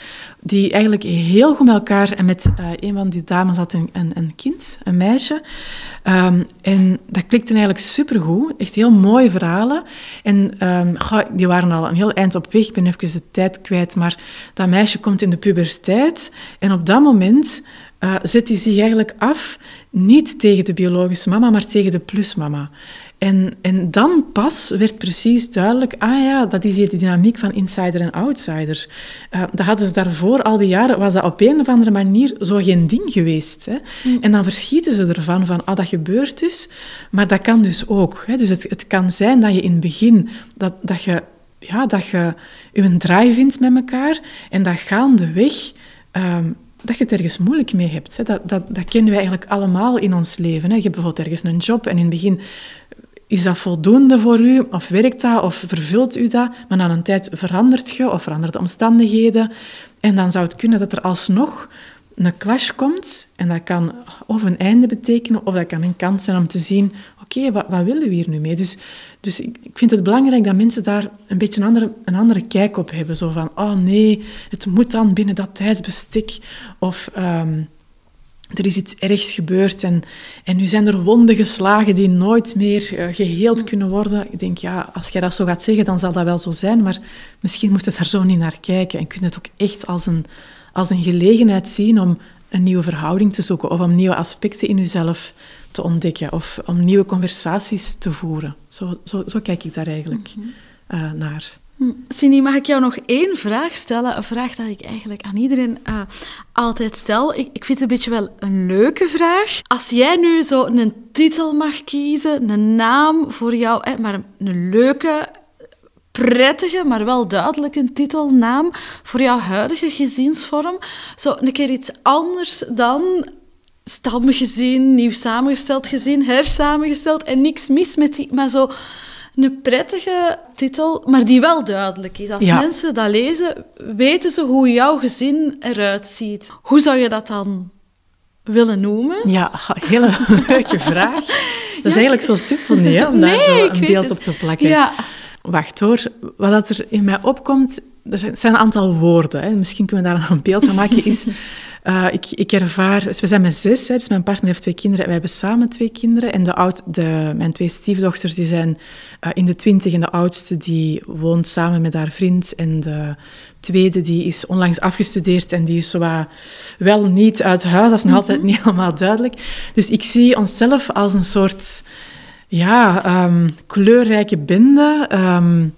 die eigenlijk heel goed met elkaar en met uh, een van die dames had een, een, een kind, een meisje. Um, en dat klikte eigenlijk supergoed. Echt heel mooie verhalen. En um, die waren al een heel eind op weg. Ik ben even de tijd kwijt. Maar dat meisje komt in de puberteit. En op dat moment uh, zet hij zich eigenlijk af, niet tegen de biologische mama, maar tegen de plusmama. En, en dan pas werd precies duidelijk, ah ja, dat is hier de dynamiek van insider en outsider. Uh, dat hadden ze daarvoor, al die jaren, was dat op een of andere manier zo geen ding geweest. Hè? Mm. En dan verschieten ze ervan, van, ah, dat gebeurt dus, maar dat kan dus ook. Hè? Dus het, het kan zijn dat je in het begin, dat, dat je ja, dat je een draai vindt met elkaar en dat gaandeweg um, dat je het ergens moeilijk mee hebt. Hè. Dat, dat, dat kennen wij eigenlijk allemaal in ons leven. Hè. Je hebt bijvoorbeeld ergens een job en in het begin is dat voldoende voor u, of werkt dat, of vervult u dat, maar na een tijd verandert je of verandert de omstandigheden. En dan zou het kunnen dat er alsnog een clash komt en dat kan of een einde betekenen of dat kan een kans zijn om te zien, oké, wat, wat willen we hier nu mee? Dus, dus ik, ik, vind het belangrijk dat mensen daar een beetje een andere, een andere kijk op hebben. Zo van, oh nee, het moet dan binnen dat tijdsbestek. Of ehm, er is iets ergs gebeurd en, en nu zijn er wonden geslagen die nooit meer uh, geheeld kunnen worden. Ik denk, ja, als jij dat zo gaat zeggen, dan zal dat wel zo zijn, maar misschien moet je daar zo niet naar kijken en kun je het ook echt als een, als een gelegenheid zien om een nieuwe verhouding te zoeken of om nieuwe aspecten in jezelf te ontdekken of om nieuwe conversaties te voeren. Zo, zo, zo kijk ik daar eigenlijk uh, naar. Cindy, mag ik jou nog één vraag stellen? Een vraag die ik eigenlijk aan iedereen uh, altijd stel. Ik, vind het een beetje wel een leuke vraag. Als jij nu zo een titel mag kiezen, een naam voor jou, maar een, een leuke, prettige, maar wel duidelijke titelnaam voor jouw huidige gezinsvorm. Zo een keer iets anders dan stamgezin, nieuw samengesteld gezin, hersamengesteld en niks mis met die, maar zo een prettige titel, maar die wel duidelijk is. Als mensen dat lezen, weten ze hoe jouw gezin eruit ziet. Hoe zou je dat dan willen noemen? Ja, hele leuke vraag. Dat is eigenlijk zo simpel niet, hè, om daar zo een beeld op te plakken. Ja. Wacht hoor, wat er in mij opkomt, er zijn een aantal woorden. Hè. Misschien kunnen we daar een beeld van maken. Is uh, ik, ik ervaar, dus we zijn met zes, hè, dus mijn partner heeft twee kinderen, wij hebben samen twee kinderen. En de oud, de, mijn twee stiefdochters die zijn uh, in de twintig en de oudste die woont samen met haar vriend. En de tweede die is onlangs afgestudeerd en die is zo wel niet uit huis, dat is nog mhm. altijd niet helemaal duidelijk. Dus ik zie onszelf als een soort ja, um, kleurrijke bende. Um,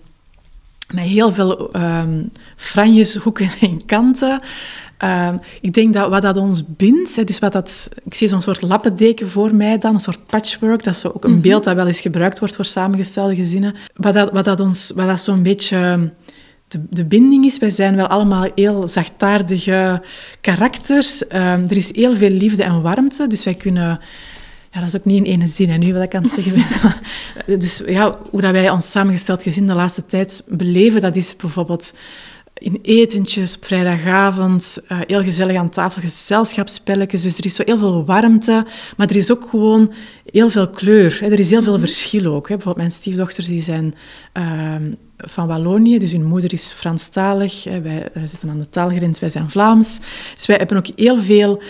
met heel veel um, franjes, hoeken en kanten. Uh, ik denk dat wat dat ons bindt, hè, dus wat dat, ik zie zo'n soort lappendeken voor mij dan, een soort patchwork, dat is ook een mhm. beeld dat wel eens gebruikt wordt voor samengestelde gezinnen. Wat dat, wat dat, ons, wat dat zo'n beetje de, de binding is, wij zijn wel allemaal heel zachtaardige karakters. Uh, er is heel veel liefde en warmte, dus wij kunnen... Ja, dat is ook niet in ene zin, hè, nu wat ik aan het zeggen ben. dus ja, hoe dat wij ons samengesteld gezin de laatste tijd beleven, dat is bijvoorbeeld in etentjes op vrijdagavond, uh, heel gezellig aan tafel, gezelschapsspelletjes. Dus er is zo heel veel warmte, maar er is ook gewoon heel veel kleur. Hè. Er is heel veel mhm. verschil ook. Hè. Bijvoorbeeld mijn stiefdochters die zijn uh, van Wallonië, dus hun moeder is Franstalig. Wij uh, zitten aan de taalgrens, wij zijn Vlaams. Dus wij hebben ook heel veel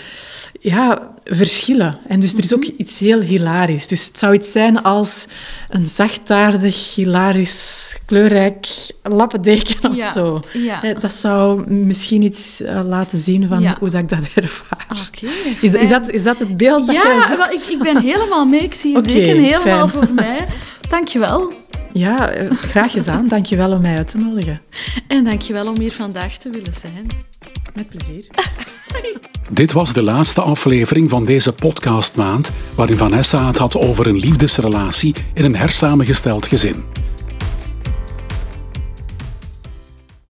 ja, verschillen. En dus er is ook mhm. iets heel hilarisch. Dus het zou iets zijn als een zachtaardig, hilarisch, kleurrijk lappendeken of zo. Ja. Dat zou misschien iets uh, laten zien van hoe dat ik dat ervaar. Okay, is, is, dat, is dat het beeld dat jij zoekt? Ja, ik, ik ben helemaal mee. Ik zie het okay, deken helemaal fijn. voor mij. Dankjewel. Ja, eh, graag gedaan. Dankjewel om mij uit te nodigen. En dankjewel om hier vandaag te willen zijn. Met plezier. Dit was de laatste aflevering van deze podcastmaand, waarin Vanessa het had over een liefdesrelatie in een hersamengesteld gezin.